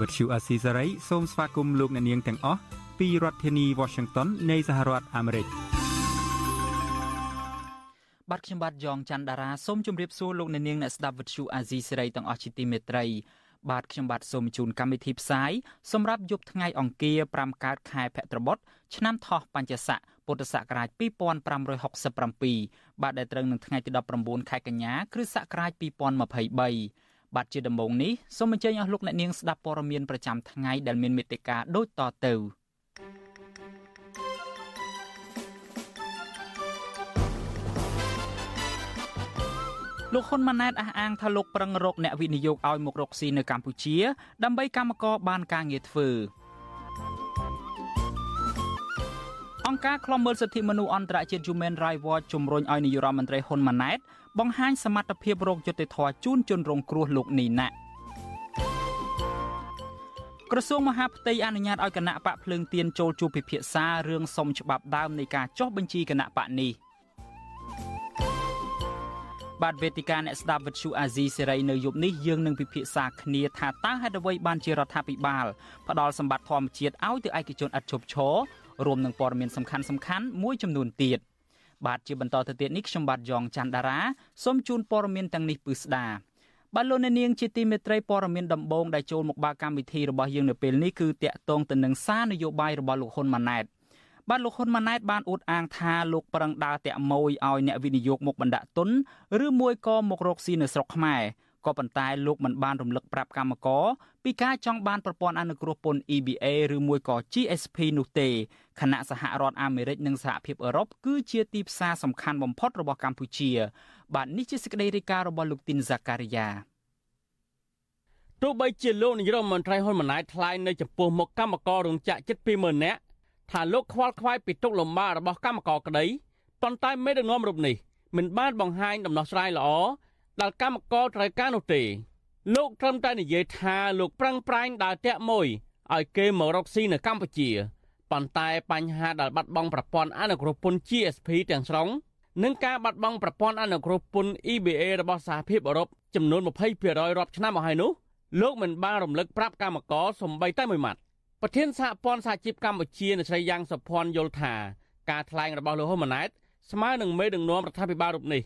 វត្តឈូអាស៊ីសេរីសូមស្វាគមន៍លោកអ្នកនាងទាំងអស់ពីរដ្ឋធានី Washington នៃសហរដ្ឋអាមេរិកបាទខ្ញុំបាទយ៉ងច័ន្ទដារាសូមជម្រាបសួរលោកអ្នកនាងអ្នកស្ដាប់វិទ្យុអាស៊ីសេរីទាំងអស់ជាទីមេត្រីបាទខ្ញុំបាទសូមជូនកម្មវិធីផ្សាយសម្រាប់យប់ថ្ងៃអង្គារ5កើតខែភទ្របទឆ្នាំថោះបัญចស័កពុទ្ធសករាជ2567បាទដែលត្រូវនឹងថ្ងៃទី19ខែកញ្ញាគ្រិស្តសករាជ2023 បាទជាដំបូងនេះសូមអញ្ជើញអស់លោកអ្នកនាងស្ដាប់ព័ត៌មានប្រចាំថ្ងៃដែលមានមេត្តាដូចតទៅលោកហ៊ុនម៉ាណែតអះអាងថាលោកប្រឹងរកអ្នកវិនិយោគឲ្យមករកស៊ីនៅកម្ពុជា ដើម្បីកម្មករបានការងារធ្វើអង្គការឃ្លាំមើលសិទ្ធិមនុស្សអន្តរជាតិ Human Rights Watch ជំរុញឲ្យនាយរដ្ឋមន្ត្រីហ៊ុនម៉ាណែត បង្ហាញសមត្ថភាពរកយុត្តិធម៌ជូនជនរងគ្រោះលោកនីណាក្រសួងមហាផ្ទៃអនុញ្ញាតឲ្យគណៈបកភ្លើងទៀនចូលជួបពិភាក្សារឿងសុំច្បាប់ដើមនៃការចុះបញ្ជីគណៈបកនេះបាទវេទិកាអ្នកស្ដាប់វិទ្យុអាស៊ីសេរីនៅយប់នេះយើងនឹងពិភាក្សាគ្នាថាតើហេតុអ្វីបានជារដ្ឋាភិបាលផ្ដល់សម្បត្តិធម្មជាតិឲ្យទៅឯកជនឥតឈប់ឈររួមនឹងព័ត៌មានសំខាន់សំខាន់មួយចំនួនទៀត បាទជាបន្តទៅទៀតនេះខ្ញុំបាទយ៉ងច័ន្ទដារាសូមជូនព័ត៌មានទាំងនេះពឺស្ដាបាទលោកអ្នកនាងជាទីមេត្រីព័ត៌មានដំបូងដែលចូលមកបាកម្មវិធីរបស់យើងនៅពេលនេះគឺតាក់ទងទៅនឹងសារនយោបាយរបស់លោកហ៊ុនម៉ាណែតបាទលោកហ៊ុនម៉ាណែតបានអួតអាងថាលោកប្រឹងដើរតាក់ម៉ួយឲ្យអ្នកវិនិយោគមកបណ្ដាក់ទុនឬមួយក៏មករកស៊ីនៅស្រុកខ្មែរក៏ប៉ុន្តែលោកមិនបានរំលឹកប្រាប់កម្មករពីការចង់បានប្រព័ន្ធអនុគ្រោះពន្ធ EBA ឬមួយក៏ GSP នោះទេ ខណៈសហរដ្ឋអាមេរិកនិងសហភាពអឺរ៉ុបគឺជាទីផ្សារសំខាន់បំផុតរបស់កម្ពុជា បាទនេះជាសេចក្តីរាយការណ៍របស់លោកទីនហ្សាការីយ៉ាទោះបីជាលោកនាយរដ្ឋមន្ត្រីហ៊ុនម៉ាណែតថ្លែងនៅចំពោះមុខកម្មកររោងចក្រជិត20000នាក់ថាលោកខ្វល់ខ្វាយពីទុកលំបាករបស់កម្មករក្តីប៉ុន្តែមេដឹកនាំរូបនេះមិនបានបង្ហាញដំណោះស្រាយល្អដែលកម្មករត្រូវការនោះទេលោកត្រឹមតែនិយាយថាលោកប្រឹងប្រែងដើរតាក់មួយឲ្យគេមករកស៊ីនៅកម្ពុជា ប៉ុន្តែបញ្ហាដែលបាត់បង់ប្រព័ន្ធអនុគ្រោះពន្ធ GSP ទាំងស្រុងនិងការបាត់បង់ប្រព័ន្ធអនុគ្រោះពន្ធ EBA របស់សហភាពអឺរ៉ុបចំនួន20%រាប់ឆ្នាំមកហើយនោះលោកមិនបានរំលឹកប្រាប់កម្មករសំបីតែមួយម៉ាត់ប្រធានសហព័ន្ធសហជីពកម្ពុជាអ្នកស្រីយ៉ាងសុភ័ណ្ឌយល់ថាការថ្លែងរបស់លោកហ៊ុនម៉ាណែតស្មើនឹងមេដឹកនាំរដ្ឋាភិបាលរូបនេះ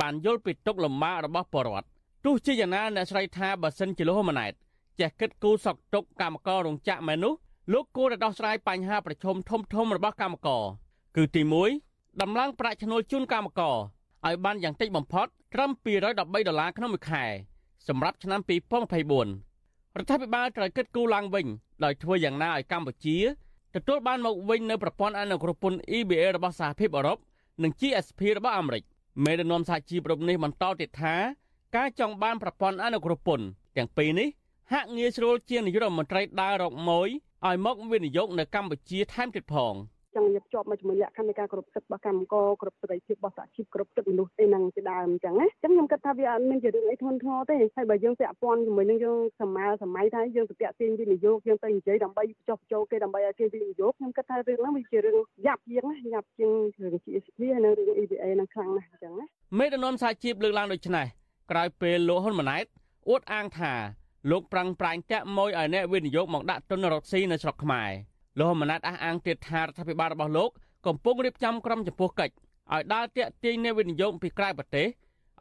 បានយល់ពីទុកលំបាករបស់ប្រជាពលរដ្ឋទោះជាយ៉ាងណាអ្នកស្រីថាបើសិនជាលោកហ៊ុនម៉ាណែតចេះគិតគូរសក់ទុកកម្មកររោងចក្រមែននោះ លោកគួរតែដោះស្រាយបញ្ហាប្រឈមធំធំរបស់កម្មករគឺទី1ដំឡើងប្រាក់ឈ្នួលជូនកម្មករឲ្យបានយ៉ាងតិចបំផុតត្រឹម213ដុល្លារក្នុងមួយខែសម្រាប់ឆ្នាំ2024រដ្ឋាភិបាលត្រូវគិតគូរឡើងវិញដោយធ្វើយ៉ាងណាឲ្យកម្ពុជាទទួលបានមកវិញនៅប្រព័ន្ធអនុគ្រោះពន្ធ EBA របស់សហភាពអឺរ៉ុបនិង GSP របស់អាមេរិកមេដឹកនាំសហជីពរូបនេះបន្តទៀតថាការចង់បានប្រព័ន្ធអនុគ្រោះពន្ធទាំងពីរនេះ ហាក់ងាយស្រួលជាងនាយករដ្ឋមន្ត្រីដើររកម៉ួយឲ្យមកវិនិយោគនៅកម្ពុជាថែមទៀតផង។ចង់យកជាប់មកជាមួយលក្ខខណ្ឌនៃការគ្រប់សិទ្ធិរបស់កម្មករគ្រប់សេរីភាពរបស់សហជីពគ្រប់សិទ្ធិមនុស្សអីហ្នឹងជាដើមអញ្ចឹងណាអញ្ចឹងខ្ញុំគិតថាវាអត់មានជារឿងអីធ្ងន់ធ្ងរទេហើយបើយើងពាក់ព័ន្ធជាមួយនឹងយើងសម័យសម័យថាយើងទៅពាក់ទាញវិនិយោគយើងទៅនិយាយដើម្បីចុះចូលគេដើម្បីឲ្យគេវិនិយោគខ្ញុំគិតថារឿងហ្នឹងវាជារឿងយ៉ាប់ជាងណាយ៉ាប់ជាងរឿង GSP ហើយនឹងរឿង EBA ហ្នឹងខ្លាំងណាស់អញ្ចឹងណាមេដឹកនាំសហជីពលើកឡើងដូចនេះក្រោយពេលលោកហ៊ុនម៉ាណែតអួតអាងថា លោកប្រឹងប្រែងតាក់ម៉ួយឲ្យអ្នកវិនិយោគមកដាក់ទុនរកស៊ីនៅស្រុកខ្មែរលោកហ៊ុនម៉ាណែតអះអាងទៀតថារដ្ឋាភិបាលរបស់លោកកំពុងរៀបចំក្រុមចំពោះកិច្ចឲ្យដើរតាក់ទាញអ្នកវិនិយោគពីក្រៅប្រទេស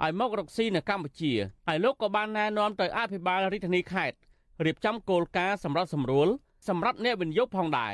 ឲ្យមករកស៊ីនៅកម្ពុជាហើយលោកក៏បានណែនាំទៅអភិបាលរាជធានីខេត្តរៀបចំគោលការណ៍សម្រាប់សម្រួលសម្រាប់អ្នកវិនិយោគផងដែរ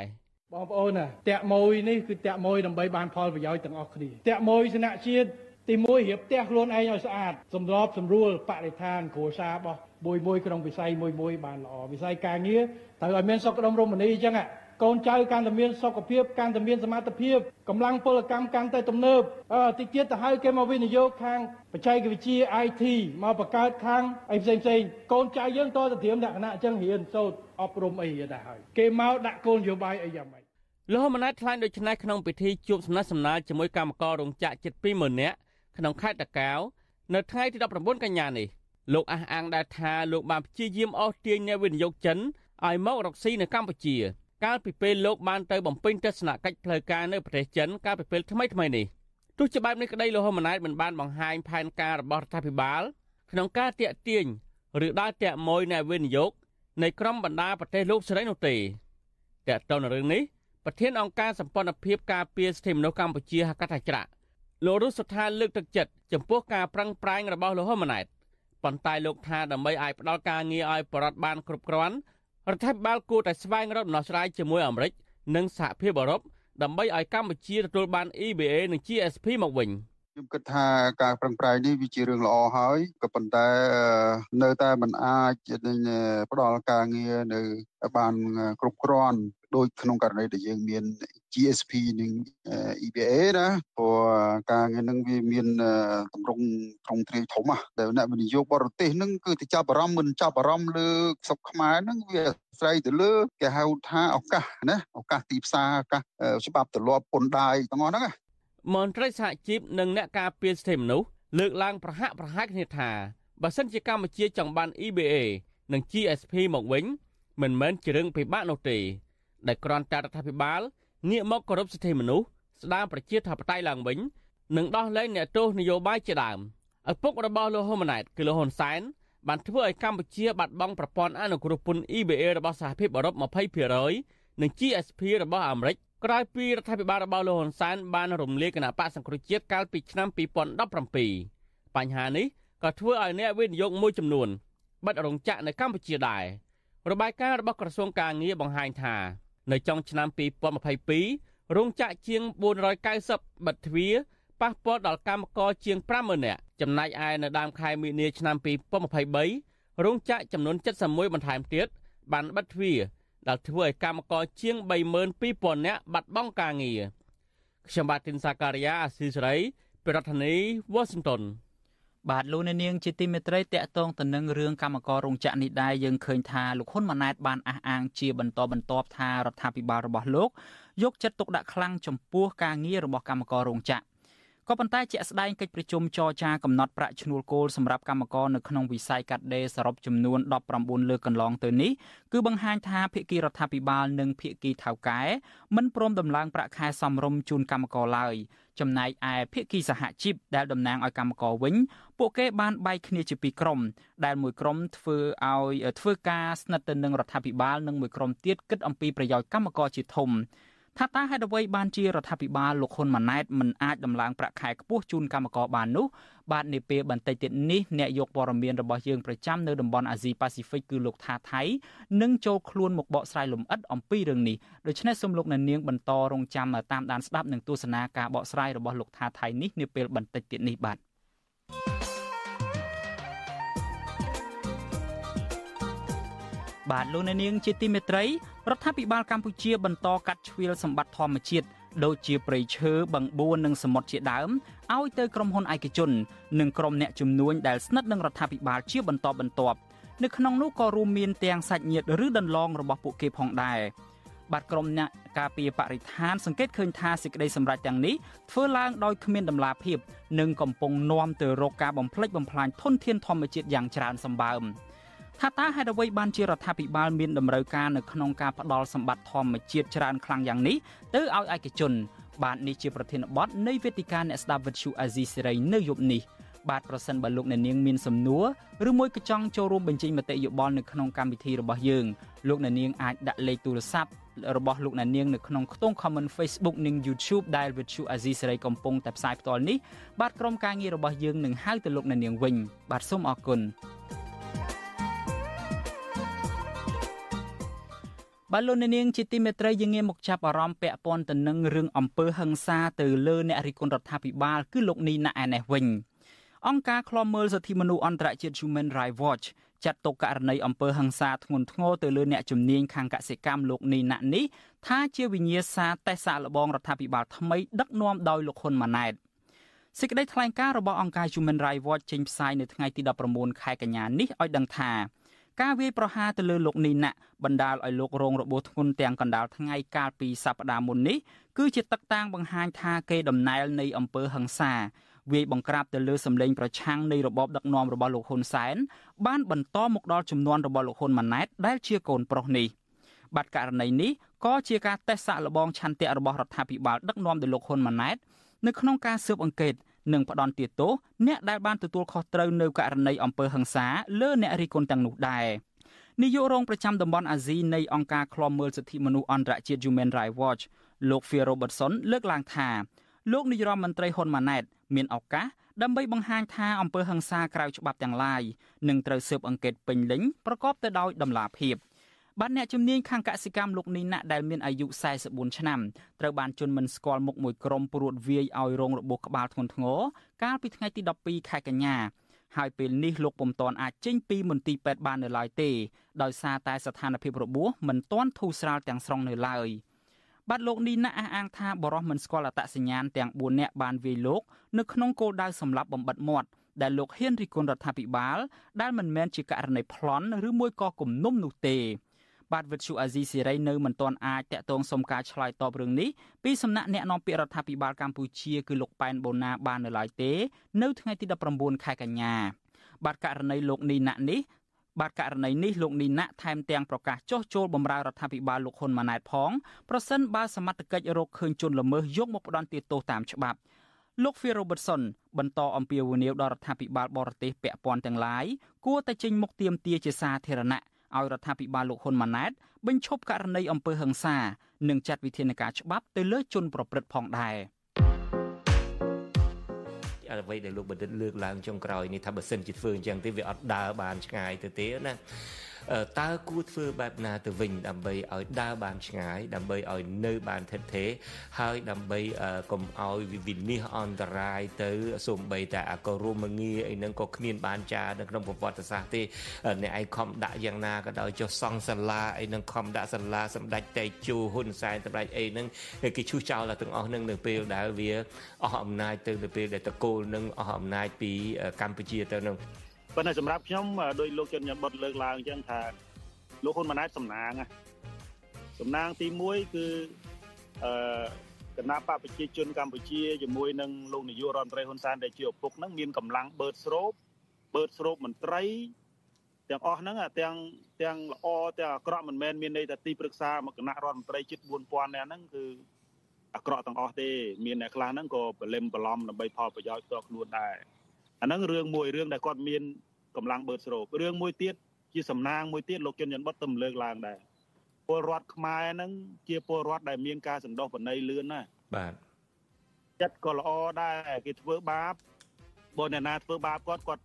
បងប្អូនណាតាក់ម៉ួយនេះគឺតាក់ម៉ួយដើម្បីបានផលប្រយោជន៍ទាំងអស់គ្នាតាក់ម៉ួយស្នាក់ជាតិទីមួយរៀបផ្ទះខ្លួនឯងឲ្យស្អាតសម្របសម្រួលបរិស្ថានគ្រួសាររបស់ មួយមួយក្នុងវិស័យមួយមួយបានល្អវិស័យការងារត្រូវឲ្យមានសុខដុមរមនាអញ្ចឹងកូនចៅកាន់តែមានសុខភាពកាន់តែមានសមត្ថភាពកម្លាំងពលកម្មកាន់តែទំនើបអឺតិចទៀតទៅហើយគេមកវិនិយោគខាងបច្ចេកវិទ្យា IT មកបង្កើតខាងអីផ្សេងផ្សេងកូនចៅយើងតទៅត្រៀមលក្ខណៈអញ្ចឹងរៀនសូត្រអប់រំអីដែរហើយគេមកដាក់គោលនយោបាយអីយ៉ាងម៉េចលោកហ៊ុនម៉ាណែតថ្លែងដូចនេះក្នុងពិធីជួបសំណេះសំណាលជាមួយកម្មកររោងចក្រជិត20000នាក់ក្នុងខេត្តតាកែវនៅថ្ងៃទី19កញ្ញានេះ លោកអះអាងដែរថាលោកបានព្យាយាមអស់ទាញអ្នកវិនិយោគចិនឲ្យមករកស៊ីនៅកម្ពុជា កាលពីពេលលោកបានទៅបំពេញទស្សនកិច្ចផ្លូវការនៅប្រទេសចិនកាលពីពេលថ្មីថ្មីនេះទោះជាបែបនេះក្តីលោកហ៊ុនម៉ាណែតមិនបានបង្ហាញផែនការរបស់រដ្ឋាភិបាល ក្នុងការតាក់ទាញឬដើរតាក់មួយអ្នកវិនិយោគនៃក្រុមបណ្ដាប្រទេសលោកសេរីនោះទេតាក់ទងនឹងរឿងនេះប្រធានអង្គការសម្ព័ន្ធភាពការពារសិទ្ធិមនុស្សកម្ពុជាហកថាច្រាក់លោករស់សុថាលើកទឹកចិត្តចំពោះការប្រឹងប្រែងរបស់លោកហ៊ុនម៉ាណែត ប៉ុន្តែលោកថាដើម្បីឲ្យផ្ដល់ការងារឲ្យបរដ្ឋបានគ្រប់គ្រាន់រដ្ឋាភិបាលគួរតែស្វែងរកដំណោះស្រាយជាមួយអាមេរិកនិងសហភាពអឺរ៉ុបដើម្បីឲ្យកម្ពុជាទទួលបាន EBA និង GSP មកវិញខ្ញុំគិតថាការប្រឹងប្រែងនេះវាជារឿងល្អហើយក៏ប៉ុន្តែនៅតែមិនអាចផ្ដល់ការងារនៅបានគ្រប់គ្រាន់ ដូចក្នុងករណីដែលយើងមាន GSP និង EBA ណាព្រោះការងារនឹងវាមានតម្រង់ត្រង់ទ្រាយធំណាដែលអ្នកវិនិយោគបរទេសនឹងគឺទៅចាប់អារម្មណ៍មិនចាប់អារម្មណ៍លើស្រុកខ្មែរនឹងវាអាស្រ័យទៅលើគេហៅថាឱកាសណាឱកាសទីផ្សារឱកាសច្បាប់ទម្លាប់ពន្ធដាយទាំងអស់ហ្នឹងណាមន្ត្រីសហជីពនិងអ្នកការពារសិទ្ធិមនុស្សលើកឡើងប្រហាក់ប្រហែលគ្នាថាបើសិនជាកម្ពុជាចង់បាន EBA និង GSP មកវិញមិនមែនជារឿងពិបាកនោះទេ ដែលគ្រាន់តែរដ្ឋាភិបាលងាកមកគោរពសិទ្ធិមនុស្សស្ដារប្រជាធិបតេយ្យឡើងវិញនិងដោះលែងអ្នកទោសនយោបាយជាដើមឪពុករបស់លោកហ៊ុនម៉ាណែតគឺលោកហ៊ុនសែនបានធ្វើឲ្យកម្ពុជាបាត់បង់ប្រព័ន្ធអនុគ្រោះពន្ធ EBA របស់សហភាពអឺរ៉ុប20%និង GSP របស់អាមេរិកក្រោយពីរដ្ឋាភិបាលរបស់លោកហ៊ុនសែនបានរំលាយគណៈបកសង្គ្រោះជាតិកាលពីឆ្នាំ2017បញ្ហានេះក៏ធ្វើឲ្យអ្នកវិនិយោគមួយចំនួនបិទរោងចក្រនៅកម្ពុជាដែររបាយការណ៍របស់ក្រសួងកាងារបង្ហាញថា នៅចុងឆ្នាំ2022រោងចក្រជាង490បិទទ្វារប៉ះពាល់ដល់កម្មករជាង50000នាក់ចំណែកឯនៅដើមខែមីនាឆ្នាំ2023រោងចក្រចំនួន71បន្ថែមទៀតបានបិទទ្វារដែលធ្វើឲ្យកម្មករជាង32000នាក់បាត់បង់ការងារខ្ញុំបាទទីនសាការីយ៉ាអស៊ីសេរីប្រធានាធិបតី Washington បាទលោកអ្នកនាងជាទីមេត្រីតកតងទៅនឹងរឿងកម្មកររោងចក្រនេះដែរយើងឃើញថាលោកហ៊ុនម៉ាណែតបានអះអាងជាបន្តបន្ទាប់ថារដ្ឋាភិបាលរបស់លោកយកចិត្តទុកដាក់ខ្លាំងចំពោះការងាររបស់កម្មកររោងចក្រ ក៏ប៉ុន្តែជាក់ស្ដែងកិច្ចប្រជុំចរចាកំណត់ប្រាក់ឈ្នួលគោលសម្រាប់កម្មករនៅក្នុងវិស័យកាត់ដេរសរុបចំនួន19លើកកន្លងទៅនេះគឺបង្ហាញថាភាគីរដ្ឋាភិបាលនិងភាគីថៅកែមិនព្រមដំឡើងប្រាក់ខែសមរម្យជូនកម្មករឡើយចំណែកឯភាគីសហជីពដែលតំណាងឲ្យកម្មករវិញពួកគេបានបែកគ្នាជាពីរក្រុម ដែលមួយក្រុមធ្វើឲ្យធ្វើការស្និទ្ធទៅនឹងរដ្ឋាភិបាលនិងមួយក្រុមទៀតគិតអំពីប្រយោជន៍កម្មករជាធំ ថាតើហេតុអ្វីបានជារដ្ឋាភិបាលលោកហ៊ុនម៉ាណែតមិនអាចដំឡើងប្រាក់ខែខ្ពស់ជូនកម្មករបាននោះបាទនាពេលបន្តិចទៀតនេះអ្នកយកព័ត៌មានរបស់យើងប្រចាំនៅតំបន់អាស៊ីប៉ាស៊ីហ្វិកគឺលោកថាថៃនឹងចូលខ្លួនមកបកស្រាយលម្អិតអំពីរឿងនេះដូច្នេះសូមលោកអ្នកនាងបន្តរងចាំតាមដានស្ដាប់និងទស្សនាការបកស្រាយរបស់លោកថាថៃនេះនាពេលបន្តិចទៀតនេះបាទ បាទលោកអ្នកនាងជាទីមេត្រីរដ្ឋាភិបាលកម្ពុជាបន្តកាត់ជ្រៀលសម្បត្តិធម្មជាតិដូចជាព្រៃឈើបឹងបួននិងសមុទ្រជាដើមឲ្យទៅក្រុមហ៊ុនឯកជន និងក្រុមអ្នកជំនួញដែលស្និទ្ធនឹងរដ្ឋាភិបាលជាបន្តបន្ទាប់នៅក្នុងនោះក៏រួមមានទាំងសាច់ញាតិឬដន្លងរបស់ពួកគេផងដែរបាទក្រុមអ្នកការពារបរិស្ថានសង្កេតឃើញថាសេចក្តីសម្រេចទាំងនេះធ្វើឡើងដោយគ្មានដំណាភៀបនិងកំពុងនាំទៅរកការបំផ្លិចបំផ្លាញធនធានធម្មជាតិយ៉ាងច្រើនសម្បើម។ ថាតើហេតុអ្វីបានជារដ្ឋាភិបាលមានតម្រូវការនៅក្នុងការផ្ដល់សម្បត្តិធម្មជាតិច្រើនខ្លាំងយ៉ាងនេះទៅឲ្យឯកជន បាទនេះជាប្រធានបទនៃវេទិកាអ្នកស្ដាប់វិទ្យុអាស៊ីសេរីនៅយប់នេះបាទប្រសិនបើលោកអ្នកនាងមានសំណួរឬមួយក៏ចង់ចូលរួមបញ្ចេញមតិយោបល់នៅក្នុងកម្មវិធីរបស់យើងលោកអ្នកនាងអាចដាក់លេខទូរស័ព្ទរបស់លោកអ្នកនាងនៅក្នុងខ្ទង់ comment Facebook និង YouTube ដែល Vithu Azizi សេរីកំពុងតែផ្សាយផ្ទាល់នេះបាទក្រុមការងាររបស់យើងនឹងហៅទៅលោកអ្នកនាងវិញបាទសូមអរគុណ បាទលោកអ្នកនាងជាទីមេត្រីយើងងាកមកចាប់អារម្មណ៍ពាក់ព័ន្ធទៅនឹងរឿងអំពើហិង្សាទៅលើអ្នករិះគន់រដ្ឋាភិបាលគឺលោកនីណាក់ឯនេះវិញអង្គការឃ្លាំមើលសិទ្ធិមនុស្សអន្តរជាតិ Human Rights Watch ចាត់ទុកករណីអំពើហិង្សាធ្ងន់ធ្ងរទៅលើអ្នកជំនាញខាងកសិកម្មលោកនីណាក់នេះថាជាវិញ្ញាសាតេសាកល្បងរដ្ឋាភិបាលថ្មីដឹកនាំដោយលោកហ៊ុនម៉ាណែតសេចក្តីថ្លែងការណ៍របស់អង្គការ Human Rights Watch ចេញផ្សាយនៅថ្ងៃទី19ខែកញ្ញានេះឲ្យដឹងថា ការវាយប្រហារទៅលើលោកនីណាក់បណ្ដាលឲ្យលោករងរបួសធ្ងន់ទាំងកណ្ដាលថ្ងៃកាលពីសប្តាហ៍មុននេះគឺជាទឹកតាំងបង្ហាញថាគេដំណើរនៃអំពើហិង្សាវាយបង្ក្រាបទៅលើសម្លេងប្រឆាំងនៃរបបដឹកនាំរបស់លោកហ៊ុនសែនបានបន្តមកដល់ចំនួនរបស់លោកហ៊ុនម៉ាណែតដែលជាកូនប្រុសនេះបាត់ករណីនេះក៏ជាការតេស្តសាក់លបងឆន្ទៈរបស់រដ្ឋាភិបាលដឹកនាំដោយលោកហ៊ុនម៉ាណែតនៅក្នុងការស៊ើបអង្កេត និងផ្ដន់ទោសអ្នកដែលបានទទួលខុសត្រូវនៅករណីអំពើហិង្សាលើអ្នករិះគន់ទាំងនោះដែរនាយករងប្រចាំតំបន់អាស៊ីនៃអង្គការឃ្លាំមើលសិទ្ធិមនុស្សអន្តរជាតិ Human Rights Watch លោក Phil Robertson លើកឡើងថាលោកនាយរដ្ឋមន្ត្រីហ៊ុនម៉ាណែតមានឱកាសដើម្បីបង្ហាញថាអំពើហិង្សាក្រៅច្បាប់ទាំងឡាយនឹងត្រូវស៊ើបអង្កេតពេញលេញប្រកបទៅដោយតម្លាភាព បានអ្នកជំនាញខាងកសិកម្មលោកនីណាដែលមានអាយុ44ឆ្នាំត្រូវបានជន់មិនស្គាល់មុខមួយក្រុមព្រួតវាយឲ្យរងរបួសក្បាលធ្ងន់ធ្ងរកាលពីថ្ងៃទី12ខែកញ្ញាហើយពេលនេះលោកពុំតាន់អាចចេញពីមន្ទីរពេទ្យបាននៅឡើយទេដោយសារតែស្ថានភាពរបួសមិនទាន់ធូរស្រាលទាំងស្រុងនៅឡើយ។បាទលោកនីណាអះអាងថាបរិះមិនស្គាល់អត្តសញ្ញាណទាំង4នាក់បានវាយលោកនៅក្នុងគោលដៅសម្លាប់បំបិតមាត់ដែលលោកហ៊ានរិះគន់រដ្ឋាភិបាលដែលមិនមែនជាករណីប្លន់ឬមួយក៏គំនុំនោះទេ បាទវិទ្យុអាស៊ីសេរីនៅមិនទាន់អាចតាក់ទងសុំការឆ្លើយតបរឿងនេះពីសំណាក់អ្នកនាំពាក្យរដ្ឋាភិបាលកម្ពុជាគឺលោកប៉ែនបូណាបាននៅឡើយទេ នៅថ្ងៃទី19ខែកញ្ញាបាទករណីលោកនីណាក់នេះបាទករណីនេះលោកនីណាក់ថែមទាំងប្រកាសចុះចូលបម្រើរដ្ឋាភិបាលលោកហ៊ុនម៉ាណែតផងប្រសិនបើសមត្ថកិច្ចរកឃើញជនល្មើសយកមកផ្ដន្ទាទោសតាមច្បាប់លោក Phil Robertson បន្តអំពាវនាវដល់រដ្ឋាភិបាលបរទេសពាក់ព័ន្ធទាំងឡាយគួរតែចេញមុខទាមទារជាសាធារណៈ ឲ្យរដ្ឋាភិបាលលោកហ៊ុនម៉ាណែតបញ្ឈប់ករណីអំពើហិង្សា និងចាត់វិធានការច្បាប់ទៅលើជនប្រព្រឹត្តផងដែរ។អ្វីដែលលោកបណ្ឌិតលើកឡើងចុងក្រោយនេះថាបើសិនជាធ្វើអញ្ចឹងទេវាអត់ដើរបានឆ្ងាយទៅទេណាតើគួរធ្វើបែបណាទៅវិញដើម្បីឲ្យដើរបានឆ្ងាយដើម្បីឲ្យនៅបានថិតថេរហើយដើម្បីកុំឲ្យវិនិច្ឆ័យអន្តរាយទៅសូម្បីតែអករុមងារអីហ្នឹងក៏គ្មានបានចានៅក្នុងប្រវត្តិសាស្ត្រទេអ្នកឯងខំដាក់យ៉ាងណាក៏ដោយចុះសង់សាលាអីហ្នឹងខំដាក់សាលាសម្ដេចតេជោហ៊ុនសែនសម្ដេចអីហ្នឹងគេឈូសចោលទាំងអស់ហ្នឹងនៅពេលដែលវាអស់អំណាចទៅនៅពេលដែលតកូលនឹងអស់អំណាចពីកម្ពុជាទៅនឹង ប៉ុន្តែសម្រាប់ខ្ញុំដោយលោកជនញ៉ាំបុតលើកឡើងអញ្ចឹងថាលោកហ៊ុនម៉ាណែតសំណាងសំណាងទី1គឺអឺគណៈបកប្រជាជនកម្ពុជាជាមួយនឹងលោកនាយករដ្ឋមន្ត្រីហ៊ុនសែនដែលជាឪពុកហ្នឹងមានកម្លាំងបឺតស្រូបបឺតស្រូបមន្ត្រីទាំងអស់ហ្នឹងទាំងទាំងល្អទាំងអាក្រក់មិនមែនមានន័យថាទីប្រឹក្សាមកគណៈរដ្ឋមន្ត្រីជិត4000នាក់ហ្នឹងគឺអាក្រក់ទាំងអស់ទេមានអ្នកខ្លះហ្នឹងក៏ប្រលឹមប្រឡំដើម្បីផលប្រយោជន៍ផ្ទាល់ខ្លួនដែរ អាហ្នឹងរឿងមួយរឿងដែលគាត់មានកម្លាំងបឺតស្រូបរឿងមួយទៀតជាសំណាងមួយទៀតលោកជុនច័ន្ទបុតទៅលើកឡើងដែរពលរដ្ឋខ្មែរហ្នឹងជាពលរដ្ឋដែលមានការសន្តោសប្រណីលឿនណាបាទចិត្តក៏ល្អដែរគេធ្វើបាបបើអ្នកណាធ្វើបាបគាត់គាត់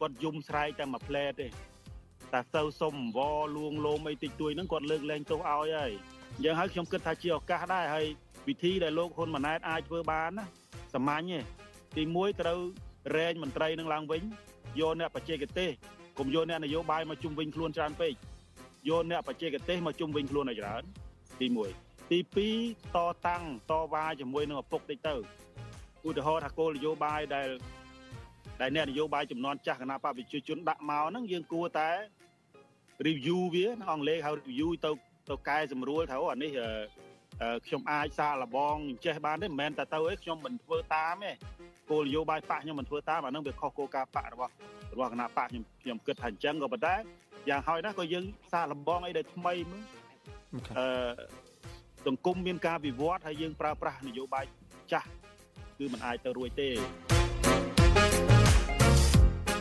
គាត់យំស្រែកតែមួយផ្លែទេតែទៅសុំអង្វរលួងលោមអីតិចតួចហ្នឹងគាត់លើកលែងទោសឲ្យហើយអញ្ចឹងហើយខ្ញុំគិតថាជាឱកាសដែរហើយវិធីដែលលោកហ៊ុនម៉ាណែតអាចធ្វើបានណាសាមញ្ញទេទី1ត្រូវ រែងមន្ត្រីនឹងឡើងវិញយកអ្នកបច្ចេកទេសកុំយកអ្នកនយោបាយមកជុំវិញខ្លួនច្រើនពេកយកអ្នកបច្ចេកទេសមកជុំវិញខ្លួនឲ្យច្រើនទី1ទី2តតាំងតវ៉ាជាមួយនឹងឪពុកតិចទៅឧទាហរណ៍ថាគោលនយោបាយដែលដែលអ្នកនយោបាយចំនួនចាស់គណៈបព្វជិជនដាក់មកហ្នឹងយើងគួរតែ review វាអង់គ្លេសហៅ review ទៅទៅកែសម្រួលថាអូអានេះ ខ្ញុំអាចសាកល្បងចេះបានទេមិនមែនតែទៅអីខ្ញុំមិនធ្វើតាមទេគោលនយោបាយបកខ្ញុំមិនធ្វើតាមអានឹងវាខុសគោលការណ៍បករបស់របស់គណៈបកខ្ញុំខ្ញុំគិតថាអញ្ចឹងក៏ប៉ុន្តែយ៉ាងហោចណាស់ក៏យើងសាកល្បងអីដែលថ្មីមើលអឺសង្គមមានការវិវត្តហើយយើងប្រើប្រាស់នយោបាយចាស់គឺมันអាចទៅរួចទេ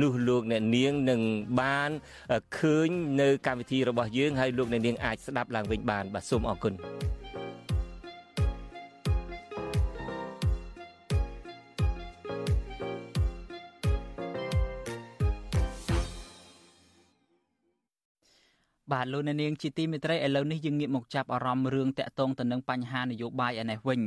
នោះលោកអ្នកនាងនឹងបានឃើញនៅកម្មវិធីរបស់យើងហើយលោកអ្នកនាងអាចស្ដាប់ឡើងវិញបានបាទសូមអរគុណបាទលោកអ្នកនាងជាទីមេត្រីឥឡូវនេះយើងងាកមកចាប់អារម្មណ៍រឿងតាក់ទងទៅនឹងបញ្ហានយោបាយឯនេះវិញ